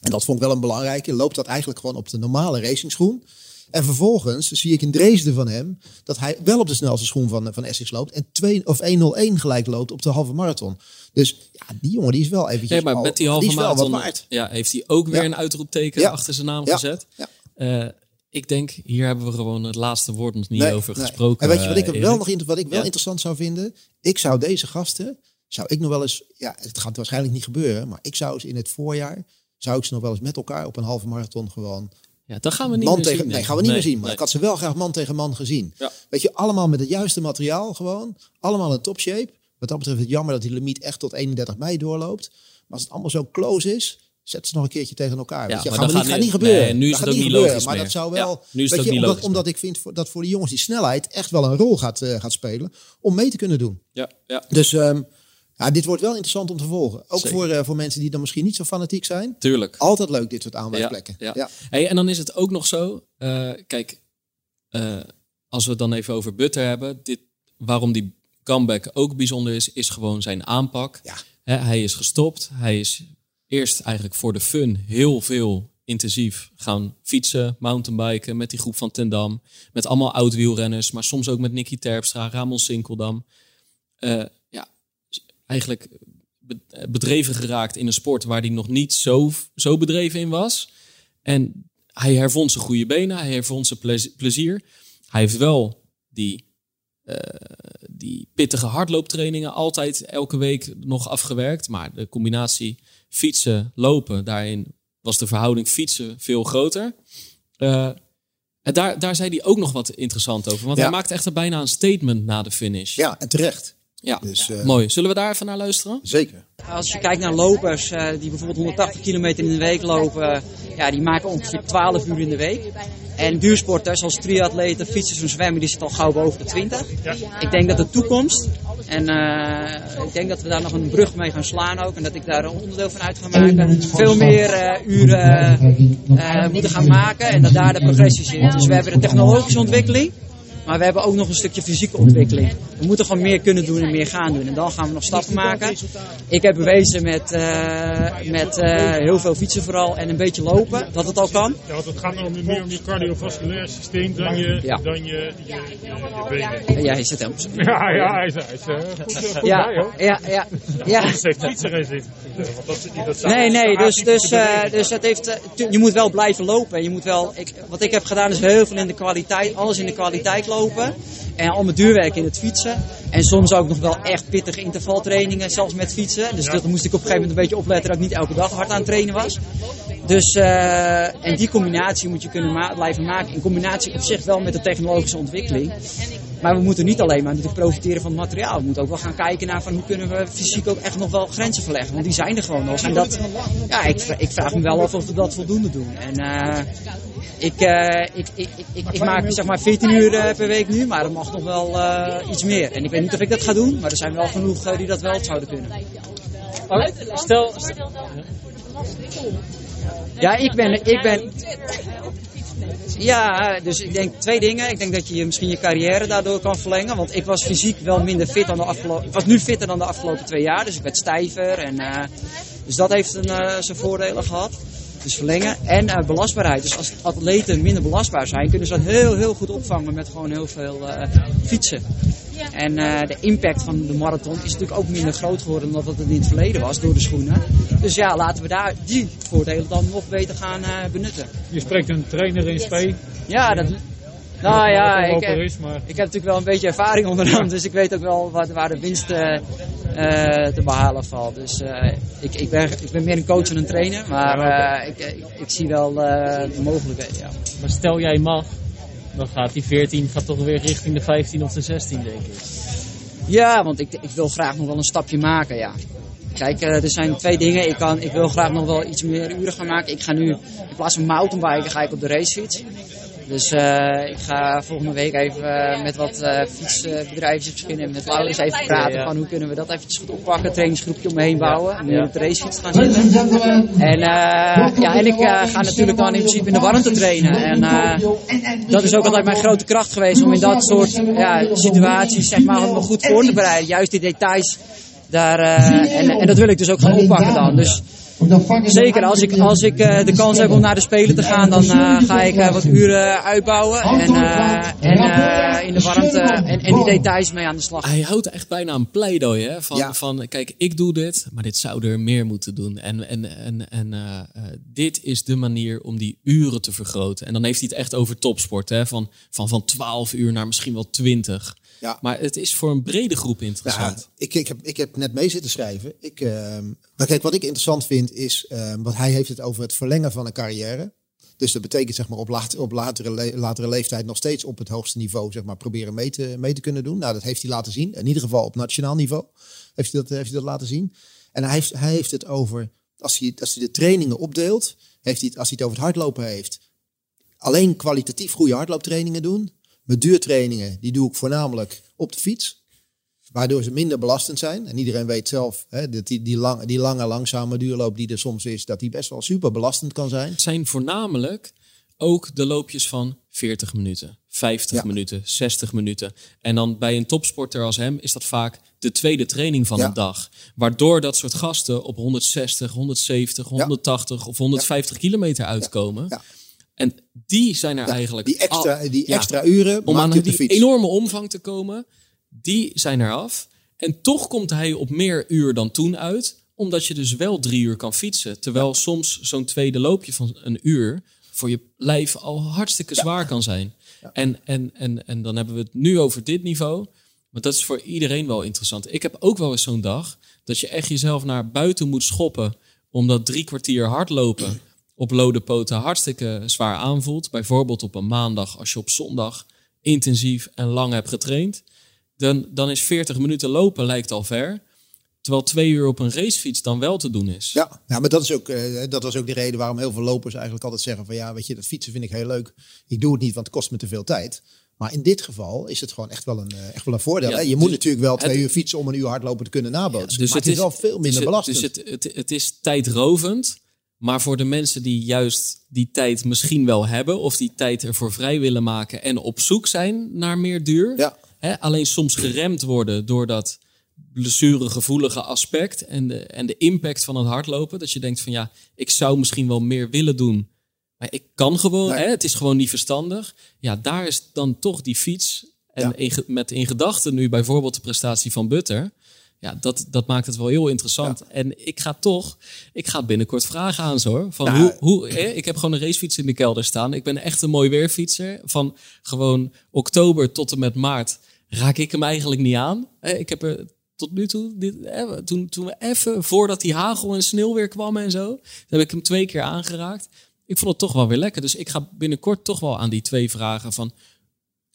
En dat vond ik wel een belangrijke. Loopt dat eigenlijk gewoon op de normale racingschoen. En vervolgens zie ik in Dresden van hem dat hij wel op de snelste schoen van, van Essex loopt. En 2 of 1-0-1 gelijk loopt op de halve marathon. Dus ja, die jongen die is wel eventjes Nee, maar al- met die halve marathon waard. ja, heeft hij ook weer Ja. een uitroepteken Ja. achter zijn naam Ja. gezet. Eh, ik denk, hier hebben we gewoon het laatste woord nog niet Nee, over nee. gesproken. En weet je wat ik, eh, wel nog, wat ik wel interessant zou vinden? Ik zou deze gasten, zou ik nog wel eens, ja, het gaat waarschijnlijk niet gebeuren, maar ik zou eens in het voorjaar, zou ik ze nog wel eens met elkaar op een halve marathon gewoon Ja, dat gaan we niet man meer tegen, zien. nee, gaan we ik. niet meer zien. Maar nee. ik had ze wel graag man tegen man gezien. Ja. Weet je, allemaal met het juiste materiaal gewoon. Allemaal in topshape. Wat dat betreft is het jammer dat die limiet echt tot 31 mei doorloopt. Maar als het allemaal zo close is, zet ze nog een keertje tegen elkaar. Ja, weet je, maar gaan we dat niet, gaat gaat niet gebeuren. nee, nu is Dat het gaat ook niet logisch Maar meer. dat zou Ja, wel, nu is het weet je, niet omdat, logisch omdat ik vind voor- dat voor de jongens die snelheid echt wel een rol gaat, eh, gaat spelen. Om mee te kunnen doen. Ja, ja, Dus ehm, ja, dit wordt wel interessant om te volgen. Ook Zeker. voor, eh, voor mensen die dan misschien niet zo fanatiek zijn. tuurlijk. Altijd leuk dit soort aanwijsplekken. ja. Ja. Hey, en dan is het ook nog zo, eh, kijk, eh, als we het dan even over Butter hebben, dit, waarom die comeback ook bijzonder is, is gewoon zijn aanpak. Ja. Hij is gestopt, hij is eerst eigenlijk voor de fun heel veel intensief gaan fietsen, mountainbiken met die groep van Tendam, met allemaal oud-wielrenners, maar soms ook met Nicky Terpstra, Ramon Sinkeldam. Eigenlijk be- bedreven geraakt in een sport waar hij nog niet zo, zo bedreven in was. En hij hervond zijn goede benen, hij hervond zijn plez- plezier. Hij heeft wel die, eh, die pittige hardlooptrainingen altijd elke week nog afgewerkt. Maar de combinatie fietsen, lopen, daarin was de verhouding fietsen veel groter. Eh, en daar, daar zei hij ook nog wat interessant over. Want Ja. hij maakte echt bijna een statement na de finish. ja, en terecht. Ja, Dus, ja, eh, mooi. Zullen we daar even naar luisteren? Zeker. Als je kijkt naar lopers eh, die bijvoorbeeld 180 kilometer in de week lopen, ja, die maken ongeveer 12 uur in de week. En duursporters zoals triatleten, fietsers en zwemmen, die zitten al gauw boven de 20. Ik denk dat de toekomst, en eh, ik denk dat we daar nog een brug mee gaan slaan ook, en dat ik daar een onderdeel van uit ga maken, veel meer eh, uren eh, moeten gaan maken en dat daar de progressie zit. Dus we hebben de technologische ontwikkeling. Maar we hebben ook nog een stukje fysieke ontwikkeling. We moeten gewoon meer kunnen doen en meer gaan doen. En dan gaan we nog stappen maken. Ik heb bewezen met, eh, met eh, heel veel fietsen vooral en een beetje lopen dat het al kan. Ja, want het gaat dan om- meer om je cardiovasculair systeem dan je, Ja. dan je, je, je, je benen. En jij zit helemaal zo. Ja, ja, hij hij is eh, goed, goed Ja, bij hoor. ja, ja. ja. Anders heeft fietsen geen zin. Want dat, zit niet- Nee, nee, dus, dus, eh, dus het heeft, je moet wel blijven lopen. En Je moet wel, ik, wat ik heb gedaan is heel veel in de kwaliteit, alles in de kwaliteit lopen. En al mijn duurwerk in het fietsen. En soms ook nog wel echt pittige intervaltrainingen, zelfs met fietsen. Dus dat moest ik op een gegeven moment een beetje opletten dat ik niet elke dag hard aan het trainen was. Dus, eh, en die combinatie moet je kunnen ma- blijven maken. In combinatie op zich wel met de technologische ontwikkeling. Maar we moeten niet alleen maar natuurlijk profiteren van het materiaal. We moeten ook wel gaan kijken naar van hoe kunnen we fysiek ook echt nog wel grenzen verleggen. Want die zijn er gewoon nog. En dat, ja, ik, ik vraag me wel af of we dat voldoende doen. En eh, ik, eh, ik, ik, ik, ik, ik maak zeg maar 14 uur eh, per week nu, maar er mag nog wel eh, iets meer. En ik weet niet of ik dat ga doen, maar er zijn wel genoeg die dat wel zouden kunnen. Oh, stel, Ja, ik ben, ik ben. Ja, dus ik denk twee dingen. Ik denk dat je misschien je carrière daardoor kan verlengen. Want ik was fysiek wel minder fit dan de afgelopen. Ik was nu fitter dan de afgelopen twee jaar. Dus ik werd stijver. En, eh, dus dat heeft een, eh, zijn voordelen gehad. Dus verlengen. En eh, belastbaarheid. Dus als atleten minder belastbaar zijn, kunnen ze dat heel, heel goed opvangen met gewoon heel veel fietsen. En eh, de impact van de marathon is natuurlijk ook minder groot geworden dan dat het in het verleden was door de schoenen. Dus ja, laten we daar die voordelen dan nog beter gaan eh, benutten. je spreekt een trainer in spe. Ja, dat. Nou ja, ik, heb- is, maar ik heb natuurlijk wel een beetje ervaring onderhand, dus ik weet ook wel waar, waar de winst eh, eh, te behalen valt. Dus eh, ik, ik, ben, ik ben meer een coach dan een trainer, maar eh, ik, ik, ik zie wel eh, de mogelijkheden. Ja. Maar stel jij mag, dan gaat die 14 gaat toch weer richting de 15 of de 16, denk ik. Ja, want ik, ik wil graag nog wel een stapje maken, ja. Kijk, eh, er zijn twee dingen. Ik, kan, ik wil graag nog wel iets meer uren gaan maken. Ik ga nu, in plaats van mountainbiken, ga ik op de racefiets. Dus eh, ik ga volgende week even eh, met wat eh fietsbedrijven misschien en met Laurens even praten Ja, ja. van hoe kunnen we dat eventjes goed oppakken. Een trainingsgroepje om me heen bouwen. En nu op de racefiets gaan zitten. En, eh, ja, en ik ga natuurlijk dan in principe in de warmte trainen. En eh, dat is ook altijd mijn grote kracht geweest om in dat soort ja, situaties zeg maar, me goed voor te bereiden. Juist die details daar, eh, en, en dat wil ik dus ook gaan oppakken dan. Dus Zeker, als ik, als ik uh, de kans heb om naar de Spelen te gaan, dan uh, ga ik uh, wat uren uitbouwen. En, en in de warmte en, en die details mee aan de slag. Hij houdt echt bijna een pleidooi hè? Van, ja. van kijk, ik doe dit, maar dit zou er meer moeten doen. En, en, en, en dit is de manier om die uren te vergroten. En dan heeft hij het echt over topsport. Hè? Van, van, van 12 uur naar misschien wel 20. Ja. Maar het is voor een brede groep interessant. Ja, ik, ik, heb, ik heb net mee zitten schrijven. Ik, uh, maar kijk, wat ik interessant vind is, uh, want hij heeft het over het verlengen van een carrière. Dus dat betekent zeg maar op, op latere, latere leeftijd nog steeds op het hoogste niveau zeg maar, proberen mee te, mee te kunnen doen. Nou, dat heeft hij laten zien. In ieder geval op nationaal niveau heeft hij dat, heeft hij dat laten zien. En hij heeft, hij heeft het over, als hij, als hij de trainingen opdeelt, heeft hij het, als hij het over het hardlopen heeft, alleen kwalitatief goede hardlooptrainingen doen. Mijn duurtrainingen, die doe ik voornamelijk op de fiets. Waardoor ze minder belastend zijn. En iedereen weet zelf hè, dat die, die, lang, die lange, langzame duurloop die er soms is, dat die best wel super belastend kan zijn. Het zijn voornamelijk ook de loopjes van 40 minuten, 50 minuten, 60 minuten. En dan bij een topsporter als hem is dat vaak de tweede training van de dag. Waardoor dat soort gasten op 160, 170, 180 of 150 kilometer uitkomen. En die zijn er eigenlijk. Die extra, die extra uren. Om aan die enorme omvang te komen, die zijn er af. En toch komt hij op meer uur dan toen uit, omdat je dus wel drie uur kan fietsen. Terwijl soms zo'n tweede loopje van een uur voor je lijf al hartstikke zwaar kan zijn. En, en, en, en dan hebben we het nu over dit niveau. Maar dat is voor iedereen wel interessant. Ik heb ook wel eens zo'n dag dat je echt jezelf naar buiten moet schoppen. Omdat drie kwartier hardlopen op lode poten hartstikke zwaar aanvoelt. Bijvoorbeeld op een maandag als je op zondag intensief en lang hebt getraind. Dan, dan is 40 minuten lopen lijkt al ver. Terwijl twee uur op een racefiets dan wel te doen is. Ja, ja maar dat, is ook, uh, dat was ook de reden waarom heel veel lopers eigenlijk altijd zeggen van ja, weet je, dat fietsen vind ik heel leuk. Ik doe het niet, want het kost me te veel tijd. Maar in dit geval is het gewoon echt wel een, eh, echt wel een voordeel. hè? Je moet natuurlijk wel twee uur fietsen om een uur hardlopen te kunnen nabootsen. dus maar het, is, wel veel minder dus belastend. Dus het, het, het is tijdrovend. Maar voor de mensen die juist die tijd misschien wel hebben, of die tijd ervoor vrij willen maken en op zoek zijn naar meer duur, ja. hè, alleen soms geremd worden door dat blessuregevoelige aspect en de, en de impact van het hardlopen. Dat je denkt van ja, ik zou misschien wel meer willen doen, maar ik kan gewoon, hè, het is gewoon niet verstandig. Ja, daar is dan toch die fiets. En met in gedachten nu bijvoorbeeld de prestatie van Butter ja, dat, dat maakt het wel heel interessant. En ik ga toch, ik ga binnenkort vragen aan zo. Van hoe, hoe, ik heb gewoon een racefiets in de kelder staan. Ik ben echt een mooi weerfietser. Van gewoon oktober tot en met maart raak ik hem eigenlijk niet aan. Ik heb er tot nu toe, dit, toen, toen we even voordat die hagel en sneeuw weer kwam en zo, heb ik hem twee keer aangeraakt. Ik vond het toch wel weer lekker. Dus ik ga binnenkort toch wel aan die twee vragen van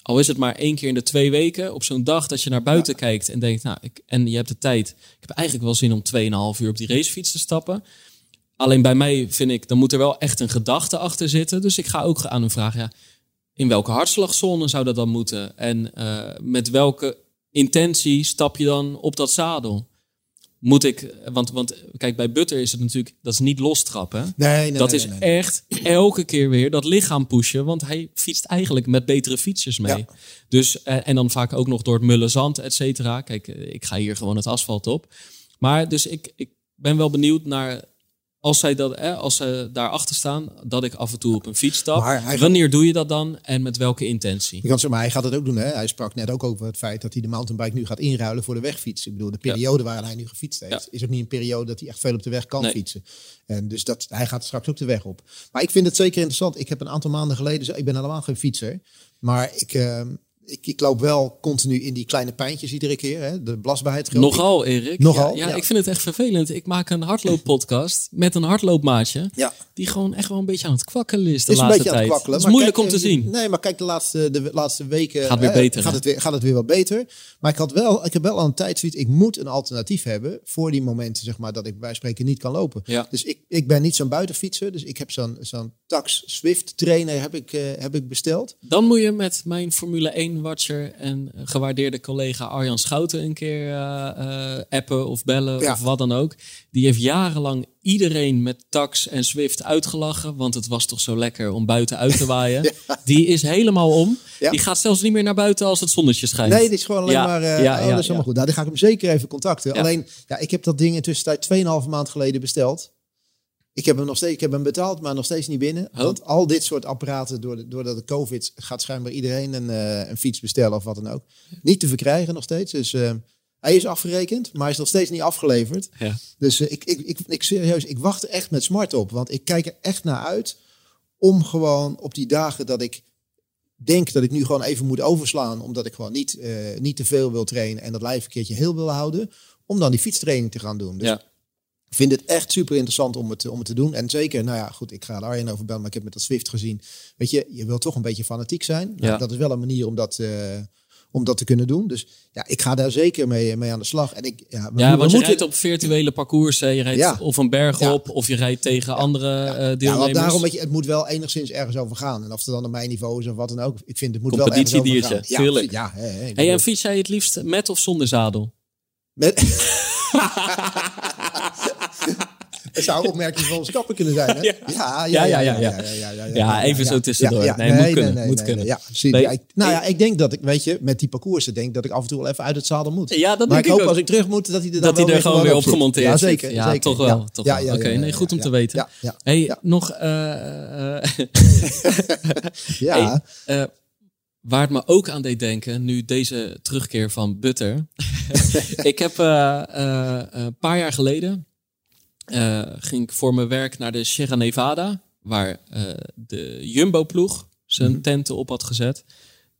al is het maar één keer in de twee weken, op zo'n dag dat je naar buiten kijkt en denkt, nou, ik, en je hebt de tijd. Ik heb eigenlijk wel zin om 2,5 uur op die racefiets te stappen. Alleen bij mij vind ik, dan moet er wel echt een gedachte achter zitten. Dus ik ga ook aan hem vragen, ja, in welke hartslagzone zou dat dan moeten? En uh, met welke intentie stap je dan op dat zadel? Moet ik, want, want kijk, bij Butter is het natuurlijk, dat is niet lostrappen. Nee, nee, dat nee, is echt elke keer weer dat lichaam pushen, want hij fietst eigenlijk met betere fietsers mee. Dus, eh, en dan vaak ook nog door het mullen zand, et cetera. Kijk, eh, ik ga hier gewoon het asfalt op. Maar dus ik, ik ben wel benieuwd naar als zij dat, hè, als ze daarachter staan, dat ik af en toe op een fiets stap. Wanneer doe je dat dan en met welke intentie? Je kan zeggen, maar hij gaat het ook doen. Hè? Hij sprak net ook over het feit dat hij de mountainbike nu gaat inruilen voor de wegfiets. Ik bedoel, de periode ja. waarin hij nu gefietst heeft, is ook niet een periode dat hij echt veel op de weg kan fietsen. En dus dat, hij gaat straks ook de weg op. Maar ik vind het zeker interessant. Ik heb een aantal maanden geleden, ik ben helemaal geen fietser, maar ik, uh, ik, ik, loop wel continu in die kleine pijntjes iedere keer. Hè? De blasbaarheid. Nogal, Erik. Nogal. Ja, ja, ik vind het echt vervelend. Ik maak een hardlooppodcast met een hardloopmaatje. Ja. Die gewoon echt wel een beetje aan het kwakkelen is de is laatste een beetje tijd. Aan het het is moeilijk om te zien. Nee, maar kijk, de laatste, de laatste weken gaat, weer beter, gaat, het weer, gaat het weer wat beter. Maar ik, had wel, ik heb wel al een tijd zoiets. Ik moet een alternatief hebben voor die momenten zeg maar, dat ik bij spreken niet kan lopen. Ja. Dus ik, ik ben niet zo'n buitenfietser. Dus ik heb zo'n zo'n Tax Swift trainer heb ik, uh, heb ik besteld. Dan moet je met mijn Formule 1 watcher en gewaardeerde collega Arjan Schouten een keer uh, uh, appen of bellen of wat dan ook. Die heeft jarenlang iedereen met tax en Swift uitgelachen, want het was toch zo lekker om buiten uit te <laughs> waaien. Die is helemaal om. Die gaat zelfs niet meer naar buiten als het zonnetje schijnt. Nee, die is gewoon alleen maar. Uh, ja, oh, dat is goed. Nou, die ga ik hem zeker even contacten. Alleen, ja, ik heb dat ding intussen tijd 2,5 maand geleden besteld. Ik heb hem nog steeds, ik heb hem betaald, maar nog steeds niet binnen. Oh. Want al dit soort apparaten, doordat de COVID gaat schijnbaar iedereen een, eh, een fiets bestellen of wat dan ook. Niet te verkrijgen nog steeds. Dus eh, hij is afgerekend, maar hij is nog steeds niet afgeleverd. Ja. Dus eh, ik, ik, ik, ik serieus, ik wacht er echt met smart op. Want ik kijk er echt naar uit om gewoon op die dagen dat ik denk dat ik nu gewoon even moet overslaan. Omdat ik gewoon niet, niet te veel wil trainen en dat lijf een keertje heel wil houden. Om dan die fietstraining te gaan doen. Dus Ja. Ik vind het echt super interessant om het, om het te doen. En zeker, nou ja, goed, ik ga er Arjen over bellen, maar ik heb met dat Swift gezien. Weet je, je wil toch een beetje fanatiek zijn. Nou, Ja. Dat is wel een manier om dat, eh, om dat te kunnen doen. Dus ja, ik ga daar zeker mee, mee aan de slag. En ik, ja, we, Ja, we want je rijdt op virtuele parcoursen. Je rijdt Ja. of een berg Ja. op, of je rijdt tegen andere eh Ja, want deelnemers. daarom, weet je, het moet wel enigszins ergens over gaan. En of het dan op mijn niveau is of wat dan ook. Ik vind het moet wel ergens over gaan. Ja, tuurlijk. Ja, ik Hey, bedoel- en fiets jij het liefst met of zonder zadel? Met... <laughs> <laughs> Het zou een opmerking van ons kapper kunnen zijn, hè? <laughs> Ja. Ja, Ja, ja, ja, ja. Ja, even zo tussendoor. Nee, moet kunnen, moet kunnen. ja, nou ja, ik denk dat ik, weet je, met die parcoursen denk dat ik af en toe wel even uit het zadel moet. Ja, dat maar denk ik ik hoop ook. als ik terug moet, dat hij er dan Dat hij er gewoon weer op gemonteerd Ja, zeker. Ja, zeker. toch wel, toch wel. Oké, nee, goed om te weten. Hey, nog... eh, eh, <laughs> ja. Eh, waar het me ook aan deed denken, nu deze terugkeer van Butter. <laughs> ik heb een paar jaar geleden eh, ging ik voor mijn werk naar de Sierra Nevada, waar eh, de Jumbo-ploeg zijn Mhm. tenten op had gezet.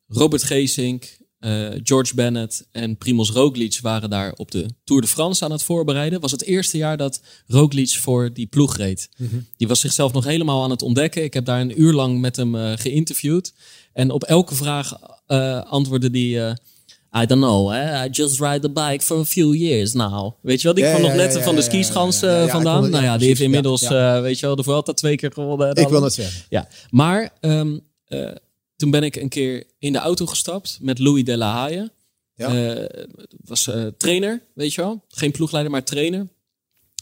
Robert Geesink, eh, George Bennett en Primoz Roglic waren daar op de Tour de France aan het voorbereiden. Was het eerste jaar dat Roglic voor die ploeg reed. Die was zichzelf nog helemaal aan het ontdekken. Ik heb daar een uur lang met hem geïnterviewd. En op elke vraag antwoordde hij... I don't know, eh? I just ride the bike for a few years now. Weet je wel, die Ja, kwam nog net ja, van de skischans eh, vandaan. nou ja, die heeft inmiddels, eh, weet je wel, de Vuelta twee keer gewonnen. en Ik wil het zeggen. Ja, maar ehm, eh, toen ben ik een keer in de auto gestapt met Louis de la Haye. Ja. Was trainer, weet je wel. Geen ploegleider, maar trainer.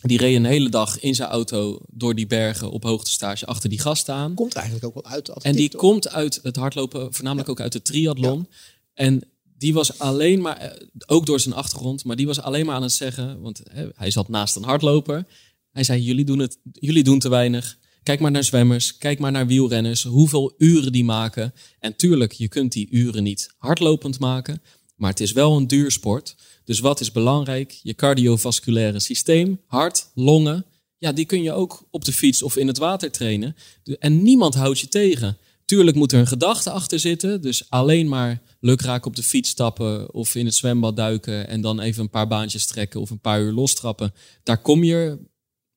Die reed een hele dag in zijn auto door die bergen op hoogtestage achter die gasten aan. Komt eigenlijk ook wel uit. En die toch? komt uit het hardlopen, voornamelijk ook uit de triathlon. En die was alleen maar, eh, ook door zijn achtergrond, maar die was alleen maar aan het zeggen, want hij zat naast een hardloper. Hij zei, jullie doen, het, jullie doen te weinig. Kijk maar naar zwemmers, kijk maar naar wielrenners, hoeveel uren die maken. En tuurlijk, je kunt die uren niet hardlopend maken, maar het is wel een duursport. Dus wat is belangrijk? Je cardiovasculaire systeem, hart, longen. Ja, die kun je ook op de fiets of in het water trainen. En niemand houdt je tegen. Tuurlijk moet er een gedachte achter zitten. Dus alleen maar lukraak op de fiets stappen of in het zwembad duiken en dan even een paar baantjes trekken of een paar uur lostrappen. Daar kom je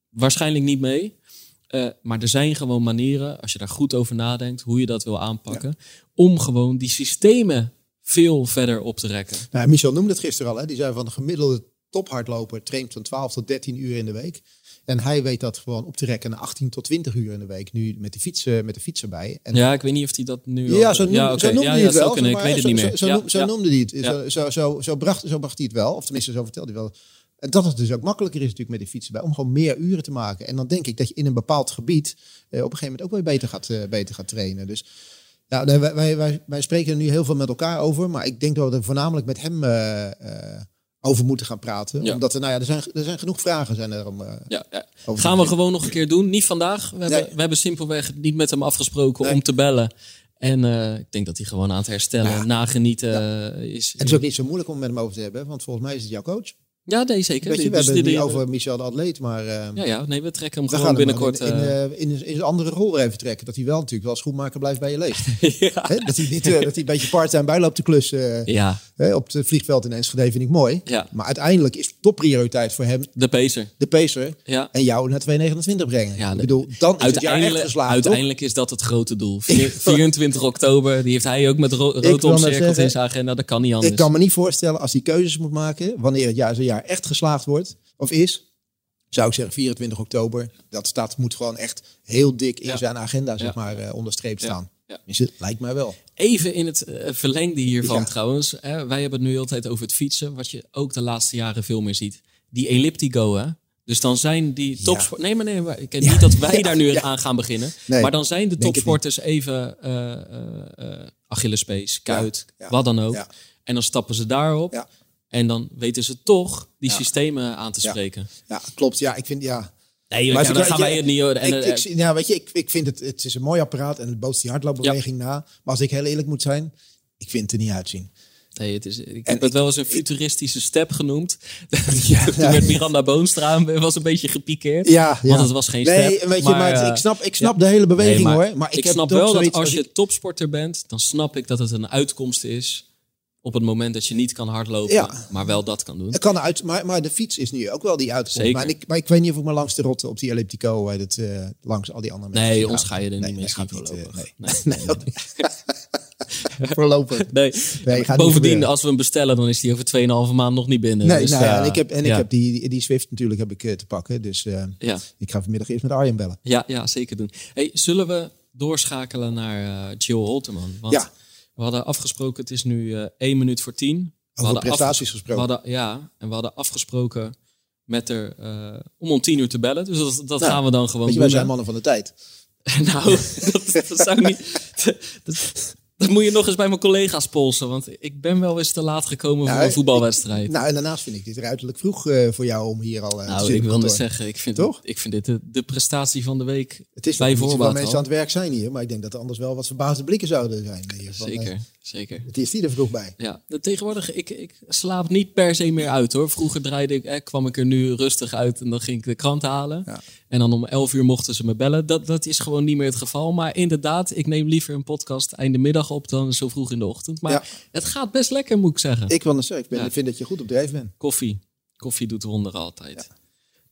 waarschijnlijk niet mee. Eh, maar er zijn gewoon manieren, als je daar goed over nadenkt, hoe je dat wil aanpakken, om gewoon die systemen veel verder op te rekken. Nou, Michel noemde het gisteren al. Hè? Die zei van de gemiddelde tophardloper traint van 12 tot 13 uur in de week. En hij weet dat gewoon op te rekken naar 18 tot 20 uur in de week. Nu met de fiets, eh, met de fiets erbij. En Ja, ik weet niet of hij dat nu. Ja, zo, noemde, oké. zo noemde ja, hij het wel. kunnen, ik weet het zo, niet meer. Zo, noemde hij het. Zo, zo, bracht, zo bracht hij het wel. Of tenminste, zo vertelde hij wel. En dat het dus ook makkelijker is natuurlijk met de fiets erbij. Om gewoon meer uren te maken. En dan denk ik dat je in een bepaald gebied eh, op een gegeven moment ook weer beter gaat, eh, beter gaat trainen. Dus nee, wij, wij, wij, wij spreken er nu heel veel met elkaar over. Maar ik denk dat we er voornamelijk met hem eh, over moeten gaan praten. Ja. Omdat er, nou ja, er zijn, er zijn genoeg vragen zijn er om, eh, Ja, ja. Gaan we gewoon nog een keer doen. Niet vandaag. We, hebben, we hebben simpelweg niet met hem afgesproken Nee. om te bellen. En eh, ik denk dat hij gewoon aan het herstellen, nagenieten eh, is. Het is ook niet zo moeilijk om met hem over te hebben. Want volgens mij is het jouw coach. Ja, nee, zeker. Weet je, Die- we dus hebben het niet over Michel de Atleet. Maar eh, Ja, ja, nee, we trekken hem we gewoon hem binnenkort. in, in, eh, eh, in, in, zijn andere rol even trekken. Dat hij wel natuurlijk wel schoenmaker blijft bij je leest. <laughs> ja. Dat hij niet eh, dat hij een beetje part-time bij loopt te klussen. ja, hè, op het vliegveld in Enschede vind ik mooi. Ja. Maar uiteindelijk is topprioriteit voor hem de pacer. de pacer. Ja. En jou naar 229 brengen. Ja, ik de- bedoel, dan is het jaar echt Uiteindelijk, geslaagd. uiteindelijk is dat het grote doel. <laughs> Vier- 24 oktober, die heeft hij ook met ro rood omcirkeld in zijn agenda. Dat kan niet anders. Ik kan me niet voorstellen als hij keuzes moet maken. Wanneer het jaar, zijn jaar echt geslaagd wordt. Of is. Zou ik zeggen 24 oktober. Dat staat, moet gewoon echt heel dik in Ja. zijn agenda zeg Ja. maar, eh, onderstreept Ja. staan. Ja. Is het, lijkt mij wel. Even in het eh, verlengde hiervan Ja. trouwens. Hè, wij hebben het nu altijd over het fietsen. Wat je ook de laatste jaren veel meer ziet. Die elliptigo hè. Dus dan zijn die topsport... Nee, maar nee, maar ik niet dat wij <laughs> Ja. daar nu Ja. aan gaan beginnen. Nee, maar dan zijn de topsporters even eh eh, Achillespees, kuit, Ja. wat dan ook. Ja. En dan stappen ze daarop. En dan weten ze toch die Ja. systemen aan te spreken. Ja, klopt. Ja, ik vind ja. Nee, Maar ja, dan gaan wij het niet... En, ik, eh, ik, weet je, ik, ik vind het, het is een mooi apparaat en het bootst die hardloopbeweging na. Maar als ik heel eerlijk moet zijn, ik vind het er niet uitzien. Nee, het is, ik En heb het wel eens een futuristische step genoemd. <laughs> Ja, Toen ja. werd Miranda Boonstra was een beetje gepikeerd. Ja, ja. Want het was geen nee, step. weet je, maar, eh, ik snap, ik snap de hele beweging nee, maar hoor. Maar ik, ik, heb snap wel dat als je topsporter bent, dan snap ik dat het een uitkomst is op het moment dat je niet kan hardlopen, Ja. maar wel dat kan doen. Het kan uit, maar, maar de fiets is nu ook wel die uitkomst. Zeker. Maar ik, maar ik weet niet of ik me langs de rotte op die elliptico, het, eh, langs al die andere mensen. Nee, ons ga je er niet Nee, mee niet, eh, voorlopig. nee. Nee. <laughs> Voorlopig. Nee. Bovendien, als we hem bestellen, dan is die over 2,5 maand nog niet binnen. Nee, Dus, nou ja, eh, en ik heb, en ik heb die, die, Swift natuurlijk heb ik, eh, te pakken. Dus eh, Ja. ik ga vanmiddag eerst met Arjen bellen. Ja, ja, zeker doen. Hey, zullen we doorschakelen naar eh Jill Holterman? Want Ja. We hadden afgesproken, het is nu eh 1 minuut voor 10. We hadden prestaties gesproken. We hadden, ja, en we hadden afgesproken met haar eh, om om 10 uur te bellen. Dus dat, dat Nou, gaan we dan gewoon Weet je, doen. wij zijn mannen van de tijd. <laughs> nou, <laughs> dat, dat zou niet... <laughs> Dat, dat moet je nog eens bij mijn collega's polsen. Want ik ben wel eens te laat gekomen voor Nou, een voetbalwedstrijd. Nou, en daarnaast vind ik dit ruiterlijk vroeg eh, voor jou om hier al te Nou, ik wil net zeggen, ik vind, Toch? ik vind dit de, de prestatie van de week Het is bij voorbaat mensen al. aan het werk zijn hier, maar ik denk dat er anders wel wat verbaasde blikken zouden zijn. Hier, van, eh, Zeker, zeker. het is die er vroeg bij. Ja, tegenwoordig, ik, ik slaap niet per se meer uit hoor. Vroeger draaide ik, eh, kwam ik er nu rustig uit en dan ging ik de krant halen. Ja. En dan om 11 uur mochten ze me bellen. Dat, dat is gewoon niet meer het geval. Maar inderdaad, ik neem liever een podcast einde middag op dan zo vroeg in de ochtend. Maar Ja. het gaat best lekker, moet ik zeggen. Ik wil zeggen, ik, ben, Ja. vind dat je goed op dreef bent. Koffie. Koffie doet wonderen altijd.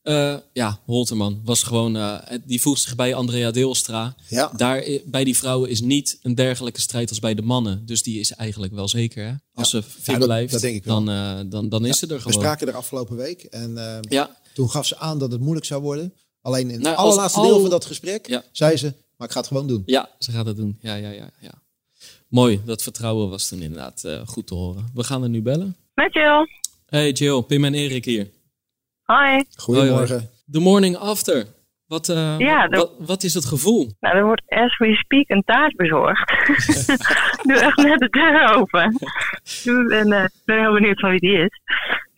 Ja, ja Holterman was gewoon, eh, die voegt zich bij Andrea Deelstra. Ja. Daar, bij die vrouwen is niet een dergelijke strijd als bij de mannen. Dus die is eigenlijk wel zeker. Hè? Als Ja. ze fit Ja, dat- blijft, dat denk ik wel. dan, eh, dan, dan is ze er We gewoon. spraken er afgelopen week en eh, Ja, toen gaf ze aan dat het moeilijk zou worden. Alleen in Nou, het als allerlaatste al- deel van dat gesprek Ja. zei ze, maar ik ga het gewoon doen. ja, ze gaat het doen. Ja, ja, ja, ja. Mooi, dat vertrouwen was toen inderdaad eh, goed te horen. We gaan er nu bellen. Met Jill. Hey Jill, Pim en Erik hier. Hoi. Goedemorgen. The morning after. Wat, eh, Ja, de- wat, wat is het gevoel? Nou, er wordt as we speak een taart bezorgd. <laughs> Doe echt net de deur open. Ik ben, eh, ben heel benieuwd van wie die is.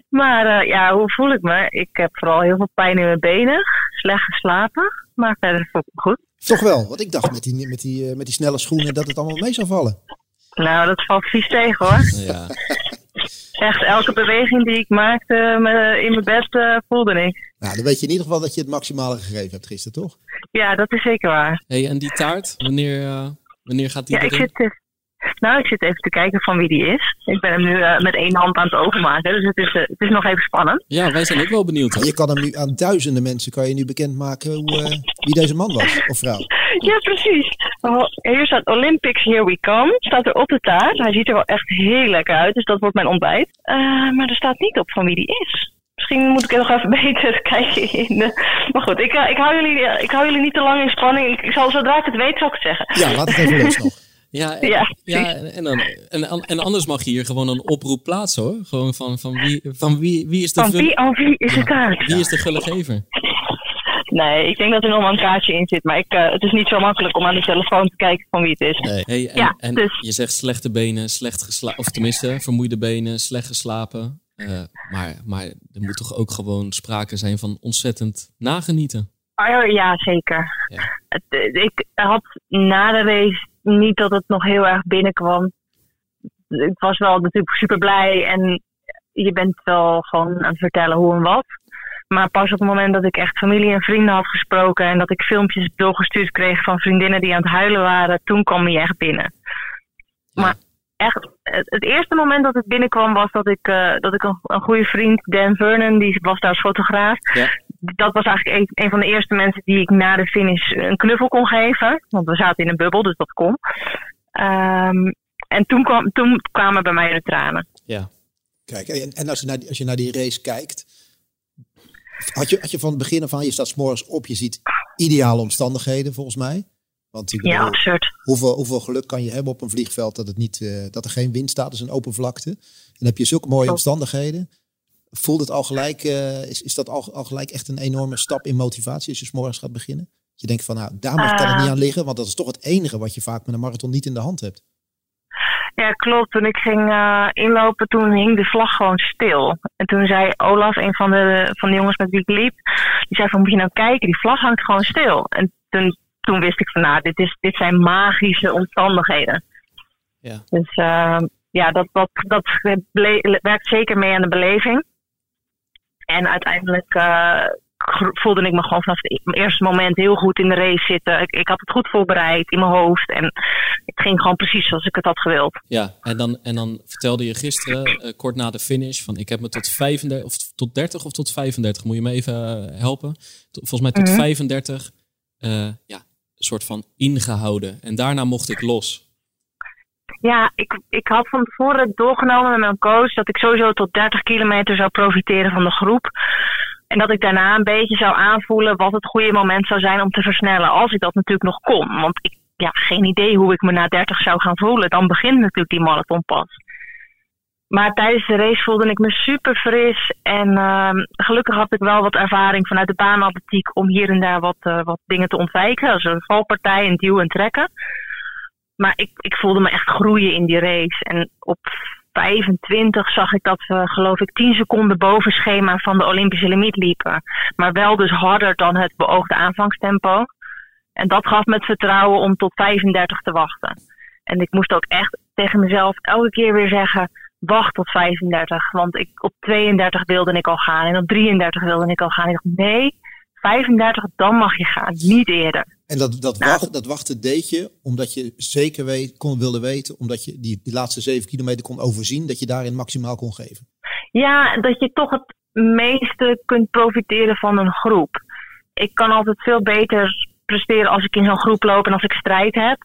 Maar eh, ja, hoe voel ik me? Ik heb vooral heel veel pijn in mijn benen. Slecht geslapen. Maar verder voel ik me goed. Toch wel, want ik dacht met die, met, die, eh, met die snelle schoenen dat het allemaal mee zou vallen. Nou, dat valt vies tegen hoor. Ja, Echt, elke beweging die ik maakte in mijn bed eh, voelde ik. Nou, dan weet je in ieder geval dat je het maximale gegeven hebt gisteren, toch? Ja, dat is zeker waar. hey, en die taart, wanneer, eh, wanneer gaat die Ja, ik erin? zit, eh, nou, ik zit even te kijken van wie die is. Ik ben hem nu eh, met één hand aan het overmaken. Dus het is, eh, het is nog even spannend. Ja, wij zijn ook wel benieuwd. hoor. Je kan hem nu aan duizenden mensen kan je nu bekendmaken hoe, eh, wie deze man was of vrouw. Ja, precies. Oh, Hier staat Olympics Here We Come. Staat er op de taart. Hij ziet er wel echt heel lekker uit, dus dat wordt mijn ontbijt. Eh, maar er staat niet op van wie die is. Misschien moet ik nog even <laughs> beter kijken in de... Maar goed, ik, ik, hou jullie, ik hou jullie niet te lang in spanning. Ik, ik zal, zodra ik het weet, zal ik het zeggen. Ja, laat het even los nog. Ja, en, Ja, ja, en, dan, en, en anders mag je hier gewoon een oproep plaatsen hoor. Gewoon van, van, wie, van wie, wie is de Van wie, oh, wie is de taart? wie is de gullegever? Nee, ik denk dat er nog wel een kaartje in zit. Maar ik, eh, het is niet zo makkelijk om aan de telefoon te kijken van wie het is. Nee. Hey, en Ja, en dus- je zegt slechte benen, slecht geslapen, of tenminste vermoeide benen, slecht geslapen. Eh, maar, maar er moet toch ook gewoon sprake zijn van ontzettend nagenieten. Oh, ja, zeker. Ja. Eh, ik had na de race niet dat het nog heel erg binnenkwam. Ik was wel natuurlijk super blij en je bent wel gewoon aan het vertellen hoe en wat. Maar pas op het moment dat ik echt familie en vrienden had gesproken en dat ik filmpjes doorgestuurd kreeg van vriendinnen die aan het huilen waren, toen kwam hij echt binnen. Maar echt, het, eerste moment dat het binnenkwam was dat ik, eh, dat ik een, een goede vriend, Dan Vernon, die was daar als fotograaf Ja. Dat was eigenlijk een, een van de eerste mensen die ik na de finish een knuffel kon geven. Want we zaten in een bubbel, dus dat kon. Ehm, en toen, kwam, toen kwamen bij mij de tranen. Ja. Kijk, en, en als, je naar die, als je naar die race kijkt, had je, had je van het begin af aan, je staat 's morgens op, je ziet ideale omstandigheden volgens mij. Want Ja, absurd. hoeveel, hoeveel geluk kan je hebben op een vliegveld dat, het niet, eh, dat er geen wind staat, dus een open vlakte. En dan heb je zulke mooie omstandigheden. Voelt het al gelijk, eh, is, is dat al, al gelijk echt een enorme stap in motivatie als je 's morgens gaat beginnen? Dat je denkt van, nou, daar mag kan het Eh. niet aan liggen, want dat is toch het enige wat je vaak met een marathon niet in de hand hebt. Ja, klopt. Toen ik ging uh, inlopen, toen hing de vlag gewoon stil. En toen zei Olaf, een van de, van de jongens met wie ik liep, die zei van moet je nou kijken, die vlag hangt gewoon stil. En toen, toen wist ik van nou, dit, is, dit zijn magische omstandigheden. Ja. Dus uh, ja, dat, dat, dat werkt zeker mee aan de beleving. En uiteindelijk uh, voelde ik me gewoon vanaf het eerste moment heel goed in de race zitten. Ik, ik, had het goed voorbereid in mijn hoofd. En het ging gewoon precies zoals ik het had gewild. Ja, en dan, en dan vertelde je gisteren, uh, kort na de finish, van ik heb me tot 35, of tot 30 of tot 35, moet je me even uh, helpen. Volgens mij tot mm -hmm. 35, uh, ja, een soort van ingehouden. En daarna mocht ik los. Ja, ik, ik had van tevoren doorgenomen met mijn coach dat ik sowieso tot 30 kilometer zou profiteren van de groep. En dat ik daarna een beetje zou aanvoelen wat het goede moment zou zijn om te versnellen. Als ik dat natuurlijk nog kon. Want ik ja, geen idee hoe ik me na 30 zou gaan voelen. Dan begint natuurlijk die marathon pas. Maar tijdens de race voelde ik me super fris. En uh, gelukkig had ik wel wat ervaring vanuit de baanatletiek om hier en daar wat, uh, wat dingen te ontwijken. Als een valpartij, een duw en trekken. Maar ik, ik voelde me echt groeien in die race. En op 25 zag ik dat we, geloof ik, 10 seconden boven schema van de Olympische limiet liepen. Maar wel dus harder dan het beoogde aanvangstempo. En dat gaf me het vertrouwen om tot 35 te wachten. En ik moest ook echt tegen mezelf elke keer weer zeggen: wacht tot 35. Want ik, op 32 wilde ik al gaan en op 33 wilde ik al gaan. Ik dacht: nee, 35, dan mag je gaan, niet eerder. En dat, dat, nou, wacht, dat wachten deed je omdat je zeker weet, kon, wilde weten, omdat je die, die laatste zeven kilometer kon overzien, dat je daarin maximaal kon geven. Ja, dat je toch het meeste kunt profiteren van een groep. Ik kan altijd veel beter presteren als ik in zo'n groep loop en als ik strijd heb.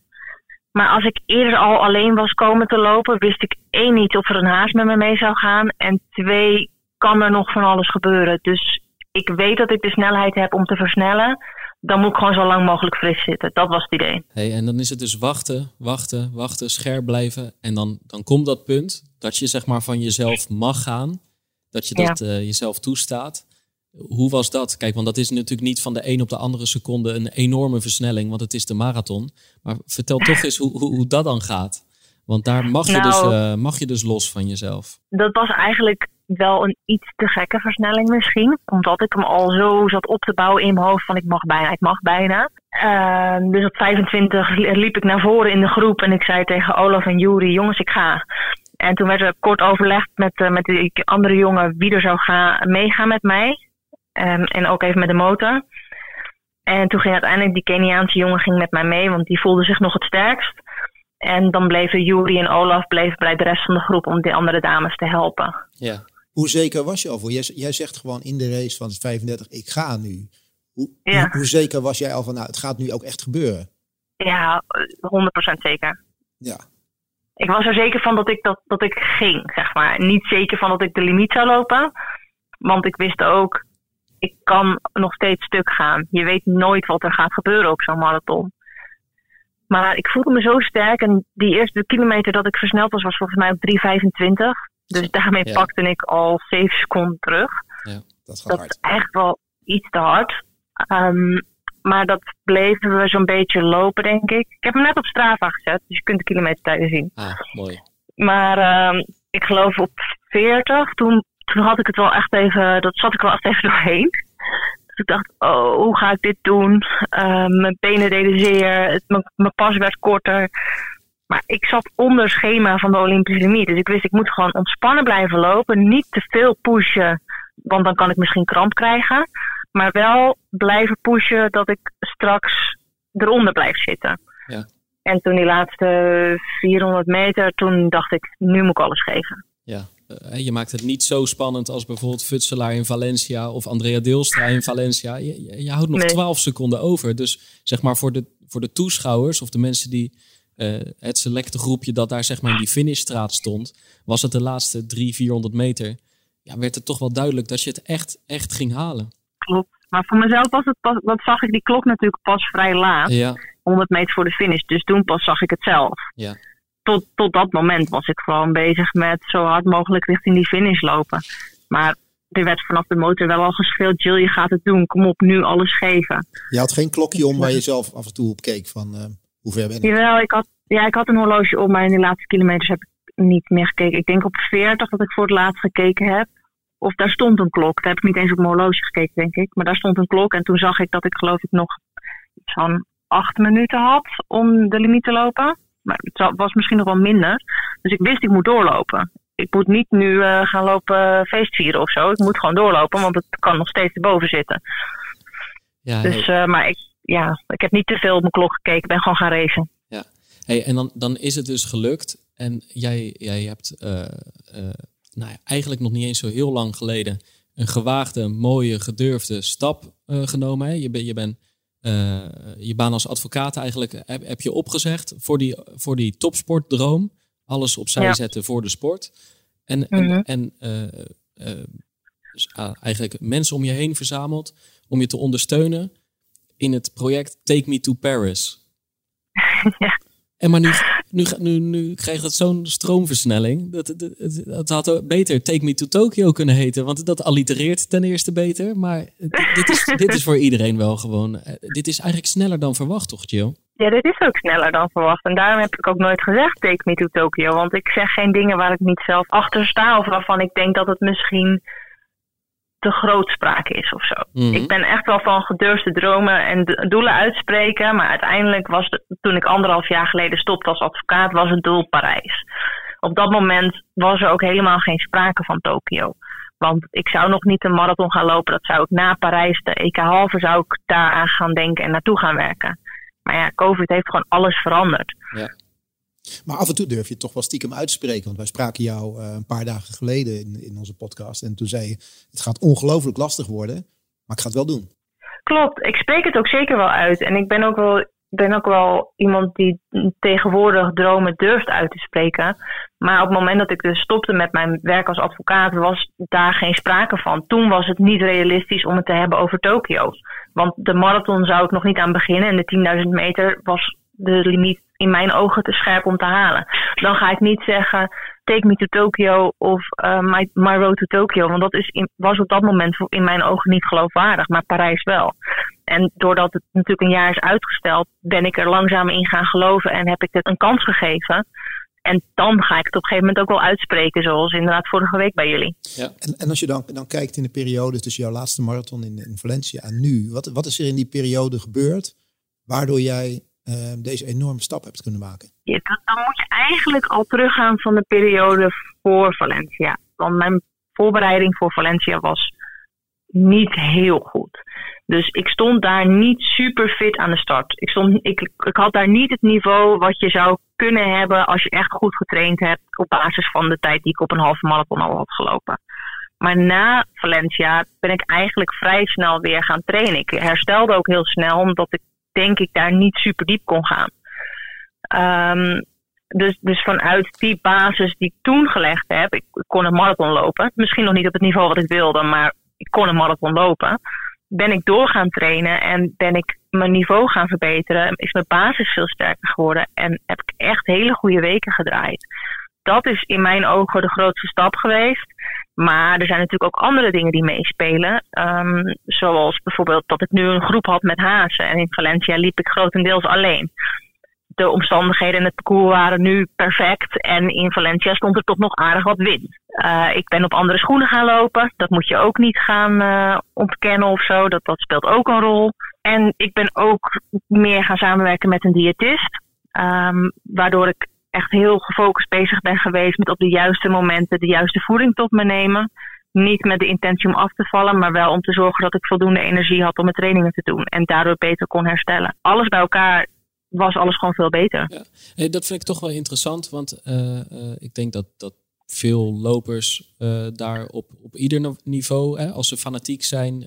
Maar als ik eerder al alleen was komen te lopen, wist ik één niet of er een haas met me mee zou gaan. En twee, kan er nog van alles gebeuren. Dus ik weet dat ik de snelheid heb om te versnellen dan moet ik gewoon zo lang mogelijk fris zitten. Dat was het idee. Hey, en dan is het dus wachten, wachten, wachten, scherp blijven. En dan, dan komt dat punt dat je zeg maar van jezelf mag gaan. Dat je dat ja. uh, jezelf toestaat. Hoe was dat? Kijk, want dat is natuurlijk niet van de een op de andere seconde een enorme versnelling, want het is de marathon. Maar vertel <laughs> toch eens hoe, hoe, hoe dat dan gaat. Want daar mag je, dus, nou, dus, uh, mag je dus los van jezelf. Dat was eigenlijk wel een iets te gekke versnelling misschien. Omdat ik hem al zo zat op te bouwen in mijn hoofd van ik mag bijna, ik mag bijna. Uh, dus op 25 liep ik naar voren in de groep en ik zei tegen Olaf en Juri, jongens ik ga. En toen werd er kort overlegd met, uh, met die andere jongen wie er zou gaan, meegaan met mij. Um, en ook even met de motor. En toen ging uiteindelijk die Keniaanse jongen ging met mij mee, want die voelde zich nog het sterkst. En dan bleven Juri en Olaf bleven bij de rest van de groep om die andere dames te helpen. Ja. Hoe zeker was je al voor? Jij, jij zegt gewoon in de race van 35, ik ga nu. Hoe, ja. hoe, hoe, zeker was jij al van, nou, het gaat nu ook echt gebeuren? Ja, 100% zeker. Ja. Ik was er zeker van dat ik, dat, dat ik ging, zeg maar. Niet zeker van dat ik de limiet zou lopen. Want ik wist ook, ik kan nog steeds stuk gaan. Je weet nooit wat er gaat gebeuren op zo'n marathon. Maar ik voelde me zo sterk. En die eerste kilometer dat ik versneld was, was volgens mij op 3,25. Dus daarmee ja. pakte ik al 7 seconden terug. Ja, dat is, dat hard. is echt wel iets te hard. Um, maar dat bleven we zo'n beetje lopen, denk ik. Ik heb hem net op Strava gezet, dus je kunt de kilometertijden zien. Ah, mooi. Maar um, ik geloof op 40, toen, toen had ik het wel echt even, dat zat ik wel echt even <laughs> doorheen. Dus ik dacht, oh, hoe ga ik dit doen? Uh, mijn benen deden zeer, het, mijn pas werd korter. Maar ik zat onder schema van de Olympische Limiet. Dus ik wist, ik moet gewoon ontspannen blijven lopen. Niet te veel pushen, want dan kan ik misschien kramp krijgen. Maar wel blijven pushen dat ik straks eronder blijf zitten. Ja. En toen die laatste 400 meter, toen dacht ik, nu moet ik alles geven. Ja, je maakt het niet zo spannend als bijvoorbeeld Futselaar in Valencia of Andrea Deelstra in Valencia. Je, je, je houdt nog nee. 12 seconden over. Dus zeg maar voor de, voor de toeschouwers of de mensen die uh, het selecte groepje dat daar zeg maar in die finishstraat stond, was het de laatste 300, 400 meter. Ja, werd het toch wel duidelijk dat je het echt, echt ging halen. Klopt. Maar voor mezelf was het pas, wat zag ik die klok natuurlijk pas vrij laat. Ja. 100 meter voor de finish. Dus toen pas zag ik het zelf. Ja. Tot, tot dat moment was ik gewoon bezig met zo hard mogelijk richting die finish lopen. Maar er werd vanaf de motor wel al geschreeuwd, Jill, je gaat het doen. Kom op, nu alles geven. Je had geen klokje om waar je zelf af en toe op keek van... Uh... Hoe ver ben ik? Jawel, ik had, ja, ik had een horloge op, maar in de laatste kilometers heb ik niet meer gekeken. Ik denk op 40 dat ik voor het laatst gekeken heb. Of daar stond een klok. Daar heb ik niet eens op mijn horloge gekeken, denk ik. Maar daar stond een klok. En toen zag ik dat ik geloof ik nog iets van acht minuten had om de limiet te lopen. Maar het was misschien nog wel minder. Dus ik wist, ik moet doorlopen. Ik moet niet nu eh, gaan lopen feestvieren of zo. Ik moet gewoon doorlopen, want het kan nog steeds erboven zitten. Ja, dus, uh, maar ik, ja, ik heb niet te veel op mijn klok gekeken. Ik ben gewoon gaan racen. Ja, hey, en dan, dan is het dus gelukt. En jij, jij hebt uh, nou ja, eigenlijk nog niet eens zo heel lang geleden een gewaagde, mooie, gedurfde stap genomen. Hè? Je, ben, je bent je baan als advocaat eigenlijk heb, heb, je opgezegd voor die, voor die topsportdroom. Alles opzij zetten voor de sport. En, en, mhm. en uh, uh, eigenlijk mensen om je heen verzameld om je te ondersteunen in het project Take Me to Paris. <laughs> Ja. En maar nu, nu, nu, nu krijgt het zo'n stroomversnelling. Dat, dat, dat, had beter Take Me to Tokyo kunnen heten. Want dat allitereert ten eerste beter. Maar dit is, <laughs> dit is voor iedereen wel gewoon. Eh, dit is eigenlijk sneller dan verwacht, toch, Jill? Ja, dit is ook sneller dan verwacht. En daarom heb ik ook nooit gezegd Take Me to Tokyo. Want ik zeg geen dingen waar ik niet zelf achter sta. Of waarvan ik denk dat het misschien te grootspraak is of zo. Mhm. Ik ben echt wel van gedurfde dromen en doelen uitspreken. Maar uiteindelijk was het, toen ik anderhalf jaar geleden stopte als advocaat, was het doel Parijs. Op dat moment was er ook helemaal geen sprake van Tokio. Want ik zou nog niet een marathon gaan lopen. Dat zou ik na Parijs, de EK halve, zou ik daar aan gaan denken en naartoe gaan werken. Maar ja, COVID heeft gewoon alles veranderd. Ja. Maar af en toe durf je toch wel stiekem uitspreken. Want wij spraken jou uh, een paar dagen geleden in, in onze podcast. En toen zei je, het gaat ongelooflijk lastig worden, maar ik ga het wel doen. Klopt, ik spreek het ook zeker wel uit. En ik ben ook wel, ben ook wel iemand die tegenwoordig dromen durft uit te spreken. Maar op het moment dat ik dus stopte met mijn werk als advocaat, was daar geen sprake van. Toen was het niet realistisch om het te hebben over Tokio. Want de marathon zou ik nog niet aan beginnen. En de 10.000 meter was de limiet in mijn ogen te scherp om te halen. Dan ga ik niet zeggen, take me to Tokyo of uh, my, my road to Tokyo. Want dat is in, was op dat moment in mijn ogen niet geloofwaardig, maar Parijs wel. En doordat het natuurlijk een jaar is uitgesteld, ben ik er langzaam in gaan geloven en heb ik het een kans gegeven. En dan ga ik het op een gegeven moment ook wel uitspreken, zoals inderdaad vorige week bij jullie. Ja. En, en als je dan, dan kijkt in de periode tussen jouw laatste marathon in, in Valencia en nu, wat, wat is er in die periode gebeurd waardoor jij uh, deze enorme stap hebt kunnen maken? Ja, dan moet je eigenlijk al teruggaan van de periode voor Valencia. Want mijn voorbereiding voor Valencia was niet heel goed. Dus ik stond daar niet super fit aan de start. Ik, stond, ik, ik had daar niet het niveau wat je zou kunnen hebben als je echt goed getraind hebt op basis van de tijd die ik op een halve marathon al had gelopen. Maar na Valencia ben ik eigenlijk vrij snel weer gaan trainen. Ik herstelde ook heel snel, omdat ik denk ik daar niet super diep kon gaan. Um, dus, dus vanuit die basis die ik toen gelegd heb, ik, kon een marathon lopen. Misschien nog niet op het niveau wat ik wilde, maar ik kon een marathon lopen. Ben ik door gaan trainen en ben ik mijn niveau gaan verbeteren. Is mijn basis veel sterker geworden en heb ik echt hele goede weken gedraaid. Dat is in mijn ogen de grootste stap geweest. Maar er zijn natuurlijk ook andere dingen die meespelen. Um, zoals bijvoorbeeld dat ik nu een groep had met hazen. En in Valencia liep ik grotendeels alleen. De omstandigheden in het parcours waren nu perfect. En in Valencia stond er toch nog aardig wat wind. Uh, ik ben op andere schoenen gaan lopen. Dat moet je ook niet gaan uh, ontkennen of zo. Dat, dat speelt ook een rol. En ik ben ook meer gaan samenwerken met een diëtist. Um, waardoor ik echt heel gefocust bezig ben geweest met op de juiste momenten de juiste voeding tot me nemen. Niet met de intentie om af te vallen, maar wel om te zorgen dat ik voldoende energie had om mijn trainingen te doen. En daardoor beter kon herstellen. Alles bij elkaar was alles gewoon veel beter. Ja. Hey, dat vind ik toch wel interessant, want uh, uh, ik denk dat, dat veel lopers uh, daar op, op ieder niveau, hè, als ze fanatiek zijn,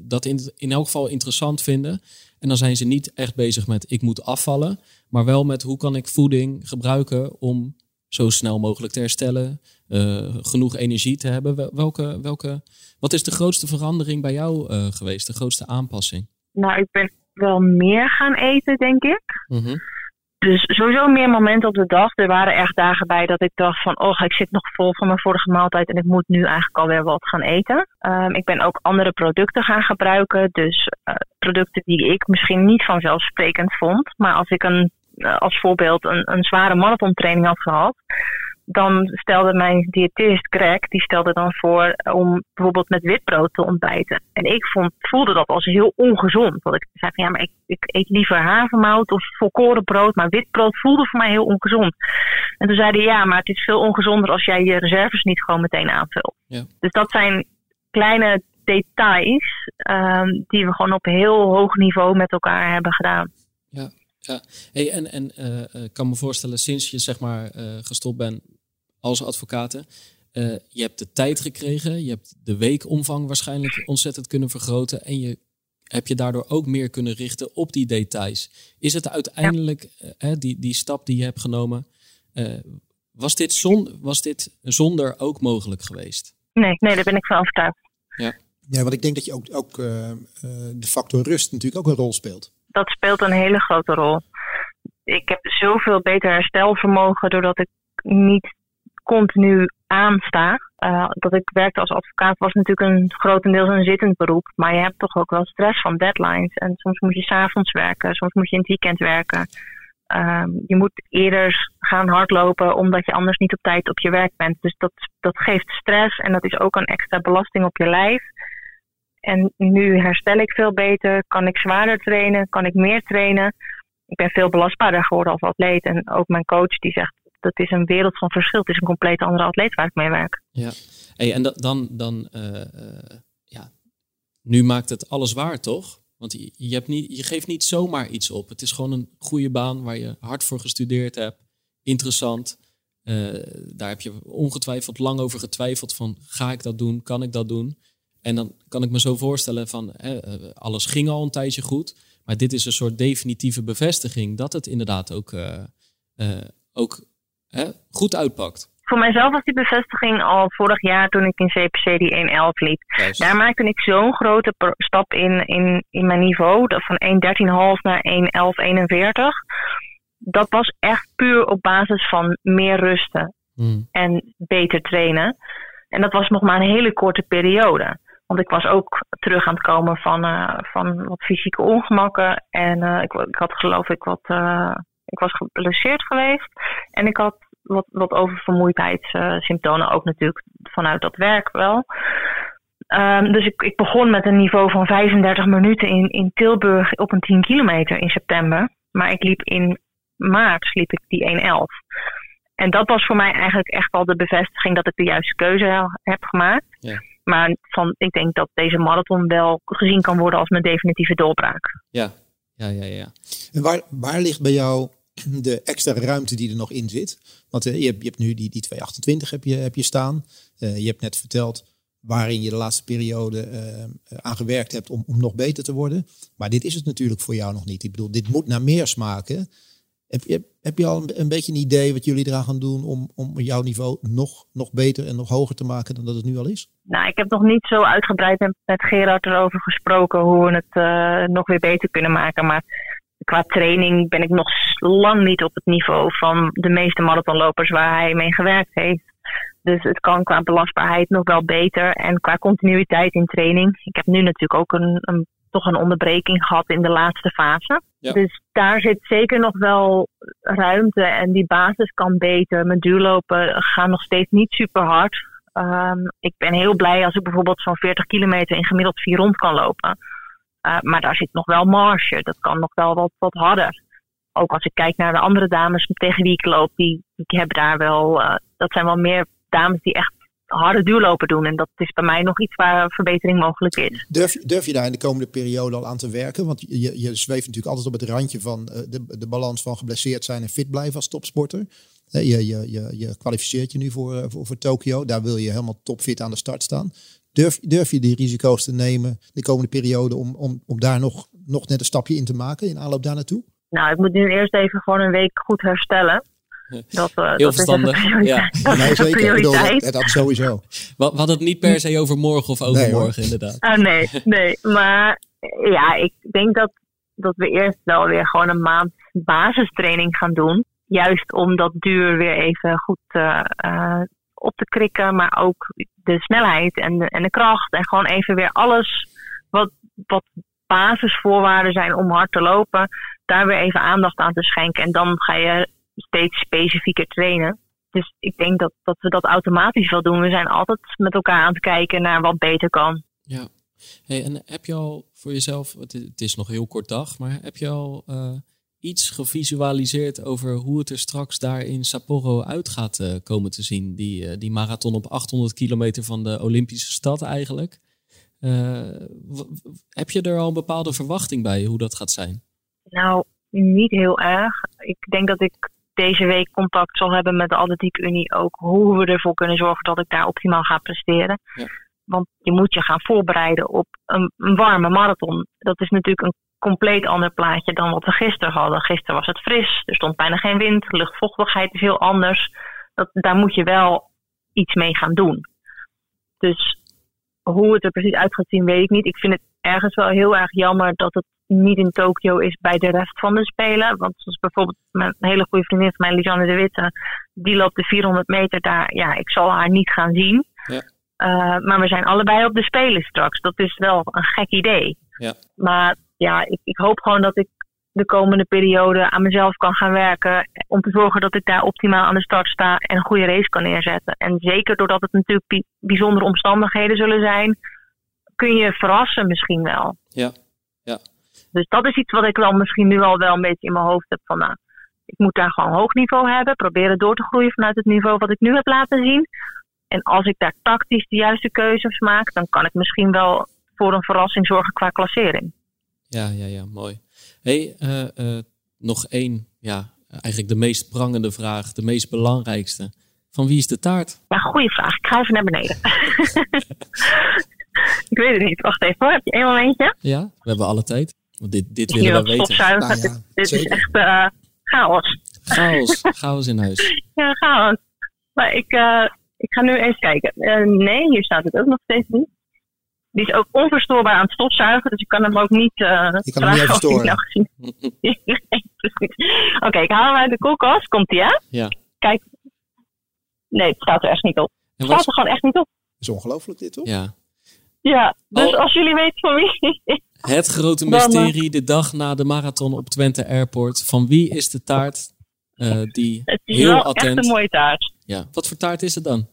dat in, in elk geval interessant vinden. En dan zijn ze niet echt bezig met ik moet afvallen, maar wel met hoe kan ik voeding gebruiken om zo snel mogelijk te herstellen, uh, genoeg energie te hebben. Welke, welke, wat is de grootste verandering bij jou uh, geweest, de grootste aanpassing? Nou, ik ben wel meer gaan eten, denk ik. Mm -hmm. Dus sowieso meer momenten op de dag. Er waren echt dagen bij dat ik dacht van, oh, ik zit nog vol van mijn vorige maaltijd en ik moet nu eigenlijk alweer wat gaan eten. Um, ik ben ook andere producten gaan gebruiken. Dus uh, producten die ik misschien niet vanzelfsprekend vond. Maar als ik een eh, als voorbeeld een, een zware marathontraining had gehad, dan stelde mijn diëtist Greg, die stelde dan voor om bijvoorbeeld met witbrood te ontbijten. En ik vond, voelde dat als heel ongezond. Want ik zei van ja, maar ik, ik eet liever havermout of volkorenbrood, maar witbrood voelde voor mij heel ongezond. En toen zei hij ja, maar het is veel ongezonder als jij je reserves niet gewoon meteen aanvult. Ja. Dus dat zijn kleine details ehm, die we gewoon op heel hoog niveau met elkaar hebben gedaan. Ja, ja. Hey, en en eh, eh, ik kan me voorstellen, sinds je zeg maar eh, gestopt bent als advocaat, je hebt de tijd gekregen, je hebt de weekomvang waarschijnlijk ontzettend kunnen vergroten en je heb je daardoor ook meer kunnen richten op die details. Is het uiteindelijk die, die stap die je hebt genomen, was, dit zon, was dit zonder ook mogelijk geweest? Nee, nee, daar ben ik van overtuigd. Ja. Ja, want ik denk dat je ook, ook uh, de factor rust natuurlijk ook een rol speelt. Dat speelt een hele grote rol. Ik heb zoveel beter herstelvermogen doordat ik niet continu aansta. Uh, dat ik werkte als advocaat was natuurlijk een grotendeels een zittend beroep. Maar je hebt toch ook wel stress van deadlines. En soms moet je s'avonds werken, soms moet je in het weekend werken. Uh, je moet eerder gaan hardlopen omdat je anders niet op tijd op je werk bent. Dus dat, dat geeft stress en dat is ook een extra belasting op je lijf. En nu herstel ik veel beter, kan ik zwaarder trainen, kan ik meer trainen. Ik ben veel belastbaarder geworden als atleet. En ook mijn coach die zegt, dat is een wereld van verschil. Het is een compleet andere atleet waar ik mee werk. Ja, hey, en dan, dan uh, uh, ja, nu maakt het alles waar, toch? Want je, hebt niet, je geeft niet zomaar iets op. Het is gewoon een goede baan waar je hard voor gestudeerd hebt. Interessant. Uh, daar heb je ongetwijfeld lang over getwijfeld van ga ik dat doen, kan ik dat doen? En dan kan ik me zo voorstellen van alles ging al een tijdje goed, maar dit is een soort definitieve bevestiging dat het inderdaad ook, ook hè, goed uitpakt. Voor mijzelf was die bevestiging al vorig jaar toen ik in CPC die 1.11 liep. Juist. Daar maakte ik zo'n grote stap in, in, in mijn niveau, dat van 1.13,5 naar 1.11.41. Dat was echt puur op basis van meer rusten Hmm. en beter trainen. En dat was nog maar een hele korte periode. Want ik was ook terug aan het komen van, uh, van wat fysieke ongemakken. En uh, ik, ik, had geloof ik wat. Uh, ik was geblesseerd geweest. En ik had wat, wat oververmoeidheidssymptomen ook natuurlijk vanuit dat werk wel. Um, dus ik, ik begon met een niveau van 35 minuten in, in Tilburg op een 10 kilometer in september. Maar ik liep in maart liep ik die 1.11. En dat was voor mij eigenlijk echt wel de bevestiging dat ik de juiste keuze heb gemaakt. Ja. Maar van, ik denk dat deze marathon wel gezien kan worden als mijn definitieve doorbraak. Ja, ja, ja. ja. En waar, waar ligt bij jou de extra ruimte die er nog in zit? Want uh, je, hebt, je hebt nu die, die 228 heb je, heb je staan. Uh, je hebt net verteld waarin je de laatste periode uh, aan gewerkt hebt om, om nog beter te worden. Maar dit is het natuurlijk voor jou nog niet. Ik bedoel, dit moet naar meer smaken. Heb je, heb je al een, een, beetje een idee wat jullie eraan gaan doen om, om jouw niveau nog, nog beter en nog hoger te maken dan dat het nu al is? Nou, ik heb nog niet zo uitgebreid met, Gerard erover gesproken hoe we het nog weer beter kunnen maken. Maar qua training ben ik nog lang niet op het niveau van de meeste marathonlopers waar hij mee gewerkt heeft. Dus het kan qua belastbaarheid nog wel beter en qua continuïteit in training. Ik heb nu natuurlijk ook een, een toch een onderbreking gehad in de laatste fase. Ja. Dus daar zit zeker nog wel ruimte en die basis kan beter. Mijn duurlopen gaan nog steeds niet super hard. Um, ik ben heel blij als ik bijvoorbeeld zo'n 40 kilometer in gemiddeld 4 rond kan lopen. Uh, maar daar zit nog wel marge. Dat kan nog wel wat, wat harder. Ook als ik kijk naar de andere dames tegen wie ik loop, die, die daar wel, uh, dat zijn wel meer dames die echt harde duurlopen doen. En dat is bij mij nog iets waar verbetering mogelijk is. Durf, durf je daar in de komende periode al aan te werken? Want je, je zweeft natuurlijk altijd op het randje van uh, de, de balans van geblesseerd zijn en fit blijven als topsporter. Je, je, je, je kwalificeert je nu voor, voor, voor Tokio. Daar wil je helemaal topfit aan de start staan. Durf, durf je die risico's te nemen de komende periode om, om, om daar nog, nog net een stapje in te maken in aanloop daar naartoe? Nou, ik moet nu eerst even gewoon een week goed herstellen. <laughs> Dat, uh, Heel dat verstandig. <laughs> Is ja. dat nee, is zeker. prioriteit. Bedoel, dat, dat sowieso. <laughs> We hadden het niet per se over morgen of overmorgen, nee, inderdaad. Ah, nee, nee. Maar ja, ik denk dat, dat we eerst wel weer gewoon een maand basistraining gaan doen. Juist om dat duur weer even goed uh, uh, op te krikken. Maar ook de snelheid en de, en de kracht. En gewoon even weer alles wat, wat basisvoorwaarden zijn om hard te lopen. daar weer even aandacht aan te schenken. En dan ga je steeds specifieker trainen. Dus ik denk dat, dat we dat automatisch wel doen. We zijn altijd met elkaar aan het kijken naar wat beter kan. Ja. Hey, en heb je al voor jezelf, het is, nog heel kort dag, maar heb je al eh, iets gevisualiseerd over hoe het er straks daar in Sapporo uit gaat eh, komen te zien? Die, eh, die marathon op 800 kilometer van de Olympische stad eigenlijk. Eh, heb je er al een bepaalde verwachting bij hoe dat gaat zijn? Nou, niet heel erg. Ik denk dat ik deze week contact zal hebben met de Atletiek Unie ook. Hoe we ervoor kunnen zorgen dat ik daar optimaal ga presteren. Ja. Want je moet je gaan voorbereiden op een, een warme marathon. Dat is natuurlijk een compleet ander plaatje dan wat we gisteren hadden. Gisteren was het fris, er stond bijna geen wind, luchtvochtigheid is heel anders. Dat, daar moet je wel iets mee gaan doen. Dus hoe het er precies uit gaat zien, weet ik niet. Ik vind het ergens wel heel erg jammer dat het niet in Tokio is bij de rest van de Spelen. Want zoals bijvoorbeeld mijn hele goede vriendin van mij, Lisanne de Witte, die loopt de 400 meter daar. Ja, ik zal haar niet gaan zien. Ja. Uh, maar we zijn allebei op de Spelen straks. Dat is wel een gek idee. Ja. Maar ja, ik, ik hoop gewoon dat ik de komende periode aan mezelf kan gaan werken. Om te zorgen dat ik daar optimaal aan de start sta en een goede race kan neerzetten. En zeker doordat het natuurlijk bi- bijzondere omstandigheden zullen zijn, kun je verrassen misschien wel. Ja, ja. Dus dat is iets wat ik wel misschien nu al wel een beetje in mijn hoofd heb van nou, ik moet daar gewoon hoog niveau hebben. Proberen door te groeien vanuit het niveau wat ik nu heb laten zien. En als ik daar tactisch de juiste keuzes maak, dan kan ik misschien wel voor een verrassing zorgen qua klassering. Ja, ja, ja, mooi. hey, uh, uh, nog één, ja, eigenlijk de meest prangende vraag, de meest belangrijkste. Van wie is de taart? Ja, goede vraag. Ik ga even naar beneden. <laughs> ik weet het niet. Wacht even hoor. Heb je één momentje? Ja, we hebben alle tijd. Want dit, dit willen we weten. Nou ja, dit, dit is echt uh, chaos. Chaos. <laughs> chaos in huis. ja, chaos. Maar ik, ik ga nu even kijken. nee, hier staat het ook nog steeds niet. Die is ook onverstoorbaar aan het stofzuigen, dus ik kan hem ook niet. Uh, je kan hem niet. <laughs> Oké, okay, ik haal hem uit de koelkast. Komt ie, hè? Ja. Kijk. Nee, het staat er echt niet op. Het staat er gewoon echt niet op. Is ongelooflijk, dit toch? Ja. Ja, dus oh. als jullie weten van wie. <laughs> Het grote mysterie, de dag na de marathon op Twente Airport. Van wie is de taart uh, die het is heel wel attent... echt een mooie taart. Ja. Wat voor taart is het dan?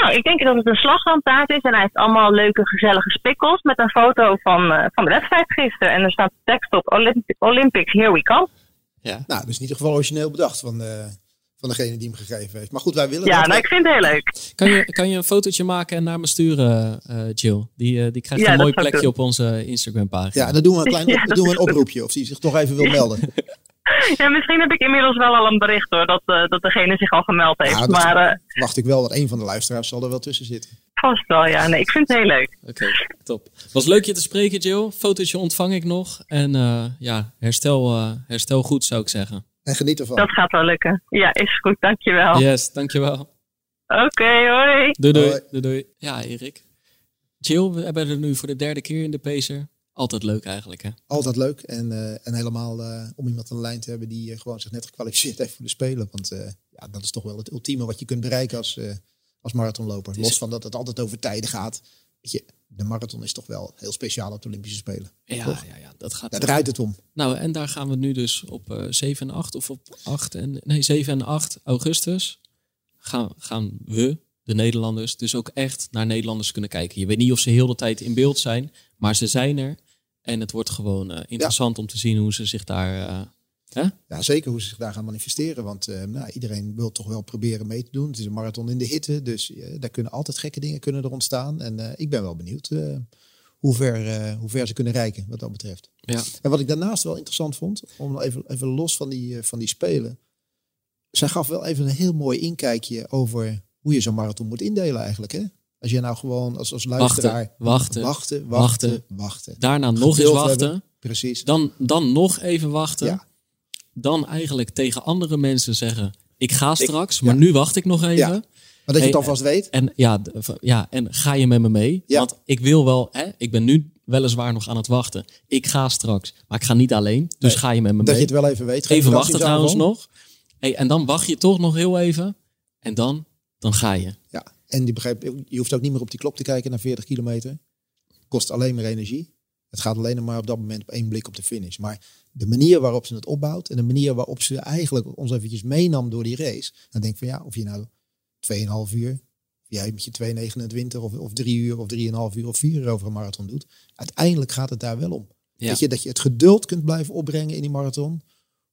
Nou, ik denk dat het een slagroomtaart is en hij heeft allemaal leuke, gezellige spikkels met een foto van, uh, van de wedstrijd gisteren. En er staat tekst op Olymp Olympics, here we come. Ja. Nou, dat is in ieder geval origineel bedacht van, uh, van degene die hem gegeven heeft. Maar goed, wij willen Ja, dat nou, ik vind het heel leuk. Kan je, kan je een fotootje maken en naar me sturen, uh, Jill? Die, uh, die krijgt ja, een mooi plekje op onze Instagram pagina. Ja, dan doen we een <laughs> klein ja, dan doen we een oproepje of die zich toch even wil <laughs> melden. Ja, misschien heb ik inmiddels wel al een bericht hoor, dat, uh, dat degene zich al gemeld heeft. Maar uh, wacht ik wel dat een van de luisteraars zal er wel tussen zitten. Vast wel, ja. Nee, ik vind het heel leuk. Oké, okay, top. Was leuk je te spreken, Jill. Fotootje ontvang ik nog. En uh, ja, herstel, herstel goed zou ik zeggen. En geniet ervan. Dat gaat wel lukken. Ja, is goed. Dankjewel. Yes, dankjewel. Oké, okay, hoi. Doei, doei. Hoi. doei, doei. Ja, Erik. Jill, we hebben er nu voor de derde keer in de Pacer. Altijd leuk eigenlijk, hè? Altijd leuk. En, uh, en helemaal uh, om iemand aan de lijn te hebben die uh, gewoon zich net gekwalificeerd heeft voor de Spelen. Want ja, dat is toch wel het ultieme wat je kunt bereiken als, als marathonloper. Is... Los van dat het altijd over tijden gaat. Weet je, de marathon is toch wel heel speciaal op de Olympische Spelen. Ja, toch? ja, ja, dat gaat. Daar draait het om. Nou, en daar gaan we nu dus op 7 en 8 of op 8 en nee, 7 en 8 augustus gaan, gaan we, de Nederlanders, dus ook echt naar Nederlanders kunnen kijken. Je weet niet of ze heel de tijd in beeld zijn, maar ze zijn er. En het wordt gewoon uh, interessant ja. om te zien hoe ze zich daar. Uh, hè? Ja, zeker hoe ze zich daar gaan manifesteren. Want uh, nou, iedereen wil toch wel proberen mee te doen. Het is een marathon in de hitte. Dus daar kunnen altijd gekke dingen kunnen er ontstaan. En ik ben wel benieuwd hoe, ver, hoe ver ze kunnen reiken wat dat betreft. Ja. En wat ik daarnaast wel interessant vond, om even, even los van die, van die spelen. Zij gaf wel even een heel mooi inkijkje over hoe je zo'n marathon moet indelen eigenlijk. Hè? Als je nou gewoon als, als luisteraar... Wachten, wachten, wachten, wachten. wachten. Daarna nog eens wachten. Hebben. Precies. Dan, dan nog even wachten. Ja. Dan eigenlijk tegen andere mensen zeggen... Ik ga straks, ik, maar ja. nu wacht ik nog even. Ja. Maar dat je het alvast weet. En, ja, ja, en ga je met me mee? Ja. Want ik wil wel... Hè, ik ben nu weliswaar nog aan het wachten. Ik ga straks, maar ik ga niet alleen. Dus nee. ga je met me mee. Dat je het wel even weet. Even wachten trouwens nog. Hey, en dan wacht je toch nog heel even. En dan, dan ga je. En die begrijp, je hoeft ook niet meer op die klok te kijken naar 40 kilometer. Kost alleen maar energie. Het gaat alleen maar op dat moment op één blik op de finish. Maar de manier waarop ze het opbouwt en de manier waarop ze eigenlijk ons eventjes meenam door die race. Dan denk ik van ja, of je nou 2,5 uur, of jij met je 2,29 of, of 3 uur of 3,5 uur of 4 uur over een marathon doet. Uiteindelijk gaat het daar wel om. Ja. Weet je, dat je het geduld kunt blijven opbrengen in die marathon.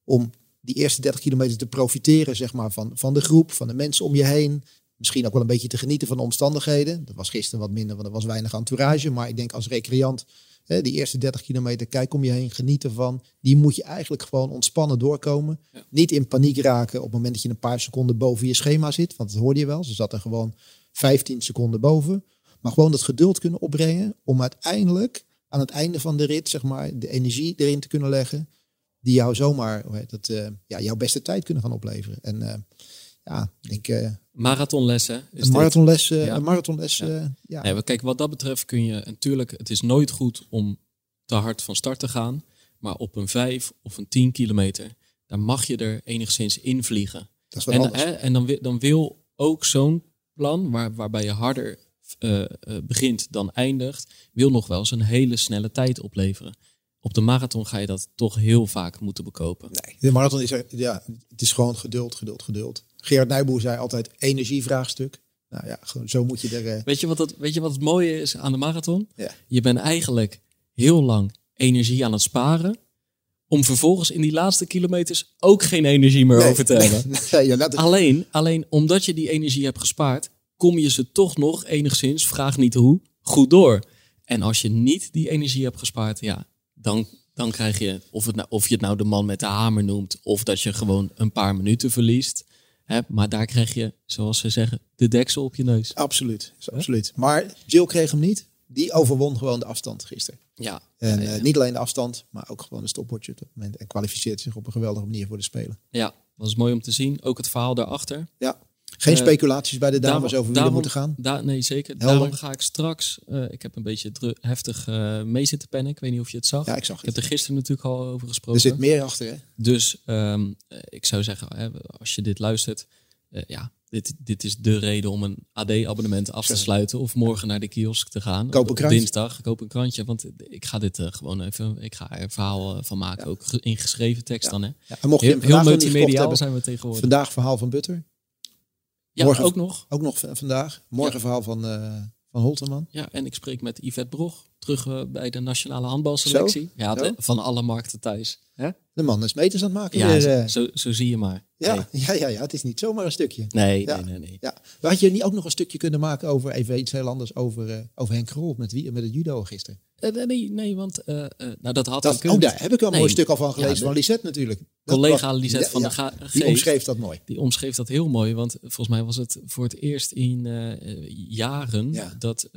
Om die eerste 30 kilometer te profiteren zeg maar, van, van de groep, van de mensen om je heen. Misschien ook wel een beetje te genieten van de omstandigheden. Dat was gisteren wat minder, want er was weinig entourage. Maar ik denk als recreant, hè, die eerste 30 kilometer, kijk om je heen, genieten van. Die moet je eigenlijk gewoon ontspannen doorkomen. Niet in paniek raken op het moment dat je een paar seconden boven je schema zit. Want dat hoorde je wel. Ze zat er gewoon 15 seconden boven. Maar gewoon dat geduld kunnen opbrengen om uiteindelijk aan het einde van de rit, zeg maar, de energie erin te kunnen leggen. Die jou zomaar, hoe heet dat, eh, ja, jouw beste tijd kunnen gaan opleveren. En eh, ja, ik denk, eh, Marathonlessen. Is een marathonles, Ja. een marathonles, Ja. ja. Nee, maar kijk, wat dat betreft kun je natuurlijk, het is nooit goed om te hard van start te gaan. Maar op een 5 of een 10 kilometer, daar mag je er enigszins invliegen. dat is wel En, anders. hè, en dan, wil, dan wil ook zo'n plan, waar, waarbij je harder eh, eh, begint dan eindigt, wil nog wel eens een hele snelle tijd opleveren. Op de marathon ga je dat toch heel vaak moeten bekopen. Nee, de marathon is er, ja, het is gewoon geduld, geduld, geduld. Gerard Nijboer zei altijd energievraagstuk. Nou ja, gewoon, zo moet je er. eh, Weet je, wat het, weet je wat het mooie is aan de marathon? Ja. Je bent eigenlijk heel lang energie aan het sparen. Om vervolgens in die laatste kilometers ook geen energie meer nee, over te hebben. nee, <laughs> nee, ja, dat is- Alleen, alleen omdat je die energie hebt gespaard, kom je ze toch nog enigszins, vraag niet hoe, goed door. En als je niet die energie hebt gespaard, ja, dan, dan krijg je, of, het nou, of je het nou de man met de hamer noemt, of dat je gewoon een paar minuten verliest. Hè, maar daar krijg je, zoals ze zeggen, de deksel op je neus. absoluut, is absoluut. Maar Jill kreeg hem niet. Die overwon gewoon de afstand gisteren. Ja, En ja, eh, niet alleen de afstand, maar ook gewoon een stopwatch op dat moment. En kwalificeert zich op een geweldige manier voor de Spelen. ja, was mooi om te zien. Ook het verhaal daarachter. Ja. Geen Eh, speculaties bij de dames Daarom- over wie er daarom- moeten gaan. da- nee, zeker. Helder. Daarom ga ik straks. eh, ik heb een beetje heftig eh mee zitten pennen. Ik weet niet of je het zag. Ja, ik zag ik heb er gisteren natuurlijk al over gesproken. Er zit meer achter, hè? Dus ehm, eh, ik zou zeggen, hè, als je dit luistert, ja, dit, dit is de reden om een AD-abonnement af te sluiten of morgen naar de kiosk te gaan. Koop een krantje. Dinsdag, koop een krantje, want ik ga dit gewoon even, ik ga er een verhaal van maken, ook in geschreven tekst dan. Hè. Ja, en mocht je Heel, multimediaal zijn we tegenwoordig. vandaag verhaal van Butter. Ja, morgen- ook nog. Ook nog vandaag. Morgen verhaal van, eh van Holterman. Ja, en ik spreek met Yvette Brog, terug eh, bij de nationale handbalselectie. Ja, de- van alle markten thuis. Hè? De man is meters aan het maken. Ja, weer, eh. zo, zo zie je maar. ja, Nee. <laughs> ja, ja, ja, het is niet zomaar een stukje. Nee, Ja. nee, nee, nee. Ja. Maar had je niet ook nog een stukje kunnen maken over, even iets heel anders, over, eh, over Henk Grol met, wie, met het judo gisteren? Nee, nee, nee, want nou, dat had Dat, gekund. oh, daar heb ik wel een Nee. mooi stuk al van gelezen, de- van Lisette natuurlijk. Dat Collega was- Lisette van der Ga- Die omschreef dat mooi. Die omschreef dat heel mooi, want volgens mij was het voor het eerst in jaren Ja. dat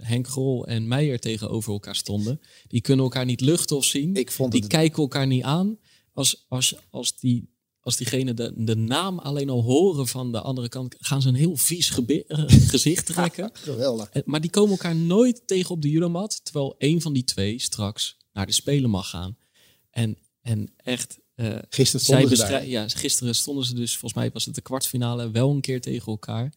Henk Grol en Meijer tegenover elkaar stonden. Die kunnen elkaar niet luchten of zien. Ik vond die het kijken elkaar niet aan. Als, als, als, die, als diegene de, de naam alleen al horen van de andere kant, gaan ze een heel vies eh, gezicht trekken. <laughs> geweldig. Eh, Maar die komen elkaar nooit tegen op de judomat, terwijl een van die twee straks naar de Spelen mag gaan. En, en echt, eh, Gisteren zij stonden beschrij- ja, gisteren stonden ze dus, volgens mij was het de kwartfinale, wel een keer tegen elkaar.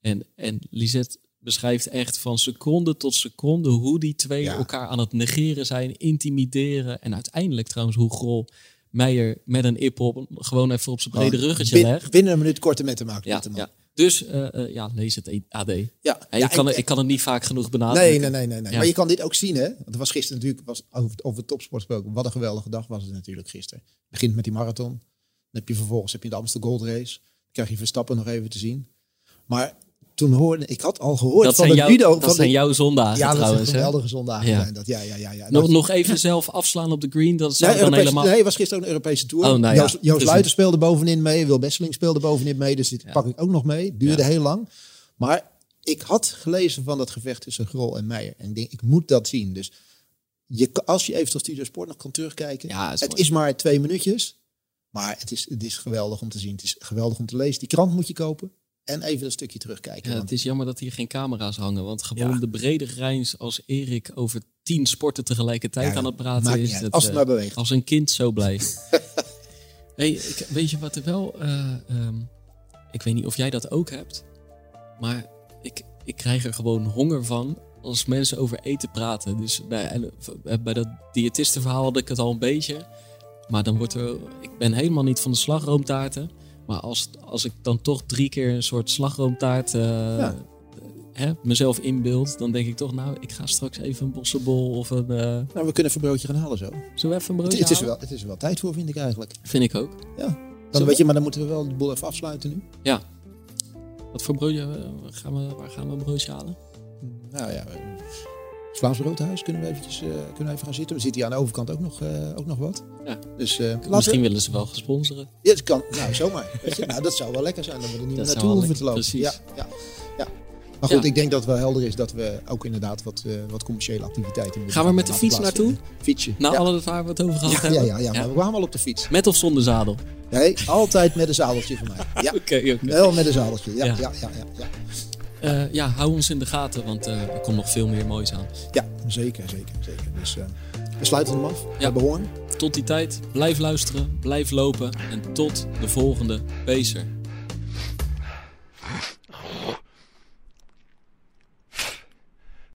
En, en Lisette beschrijft echt van seconde tot seconde hoe die twee Ja. elkaar aan het negeren zijn, intimideren. En uiteindelijk trouwens hoe Grol Meijer met een ip-op gewoon even op zijn brede ruggetje Bin- legt. Binnen een minuut korte met te maken. Ja, met man. ja. Dus eh, ja, lees het AD. Ja, ik, kan, ik- het- ik kan het niet vaak genoeg benadrukken. Nee, nee, nee, nee. nee. Ja. Maar je kan dit ook zien, hè? Want het was gisteren natuurlijk, was over, over topsport gesproken. Wat een geweldige dag was het natuurlijk gisteren. Het begint met die marathon. Dan heb je vervolgens heb je de Amsterdam Gold Race. Dan krijg je Verstappen nog even te zien. Maar toen hoorde ik had al gehoord Dat van zijn, het dat van zijn de- jouw zondagen ja, dat trouwens. zijn hè? geweldige zondagen. Ja. zijn Dat, ja, ja, ja, ja. Nog, Dat- nog even zelf afslaan op de green. Dat zou Nee, dan helemaal... nee, was gisteren ook een Europese Tour. Oh, nou ja, Joost, Joost speelde bovenin mee. Wil Besseling speelde bovenin mee. Dus dit Ja. pak ik ook nog mee. Duurde Ja. heel lang. Maar ik had gelezen van dat gevecht tussen Grol en Meijer. En ik denk, ik moet dat zien. Dus je, als je even tot Studio Sport nog kan terugkijken. Ja, is het mooi. is maar twee minuutjes. Maar het is, het is geweldig om te zien. Het is geweldig om te lezen. Die krant moet je kopen. En even een stukje terugkijken. Ja, want- het is jammer dat hier geen camera's hangen. Want gewoon Ja. de brede grijns als Erik over tien sporten tegelijkertijd Ja, aan het praten is. het, Als het eh, maar beweegt. Als een kind zo blij. <laughs> hey, ik, weet je wat er wel... eh, ehm, ik weet niet of jij dat ook hebt. Maar ik, ik krijg er gewoon honger van als mensen over eten praten. Dus bij, eh, bij dat diëtistenverhaal had ik het al een beetje. Maar dan wordt er. Ik ben helemaal niet van de slagroomtaarten. Maar als, als ik dan toch drie keer een soort slagroomtaart eh, hè, mezelf inbeeld, dan denk ik toch, nou, ik ga straks even een bossenbol of een. eh Nou, we kunnen even een broodje gaan halen zo. Zullen we even een Het, broodje het is er halen? wel, het is wel tijd voor, vind ik eigenlijk. Vind ik ook. Ja. Dan, we- weet je, maar dan moeten we wel de boel even afsluiten nu. Ja. Wat voor broodje eh, gaan we, waar gaan we een broodje halen? Nou ja, Vlaams Broodhuis kunnen we, eventjes, eh, kunnen we even gaan zitten. We zitten hier aan de overkant ook nog, eh, ook nog wat. Ja. Dus eh, Misschien we... willen ze wel gesponsoren. Ja, het kan. Nou, zomaar. <laughs> Weet je? Nou, dat zou wel lekker zijn dat we er niet Dat meer zou naartoe hoeven te lopen. lekker- Ja, precies. ja, ja. Maar goed, Ja. ik denk dat het wel helder is dat we ook inderdaad wat, eh, wat commerciële activiteiten moeten Gaan we met de fiets naartoe? Fietsje. Nou, ja. alles waar we het over gehad ja, hebben. ja, ja, ja, maar we gaan wel op de fiets. Met of zonder zadel? Nee, altijd met een zadeltje van mij. Ja, <laughs> Oké, oké. wel met een zadeltje. Ja, Ja. ja. Ja, ja, Eh, ja, hou ons in de gaten, want eh, er komt nog veel meer moois aan. Ja, zeker, zeker, zeker. Dus eh, we sluiten hem af. Ja. Tot die tijd, blijf luisteren, blijf lopen en tot de volgende Pacer.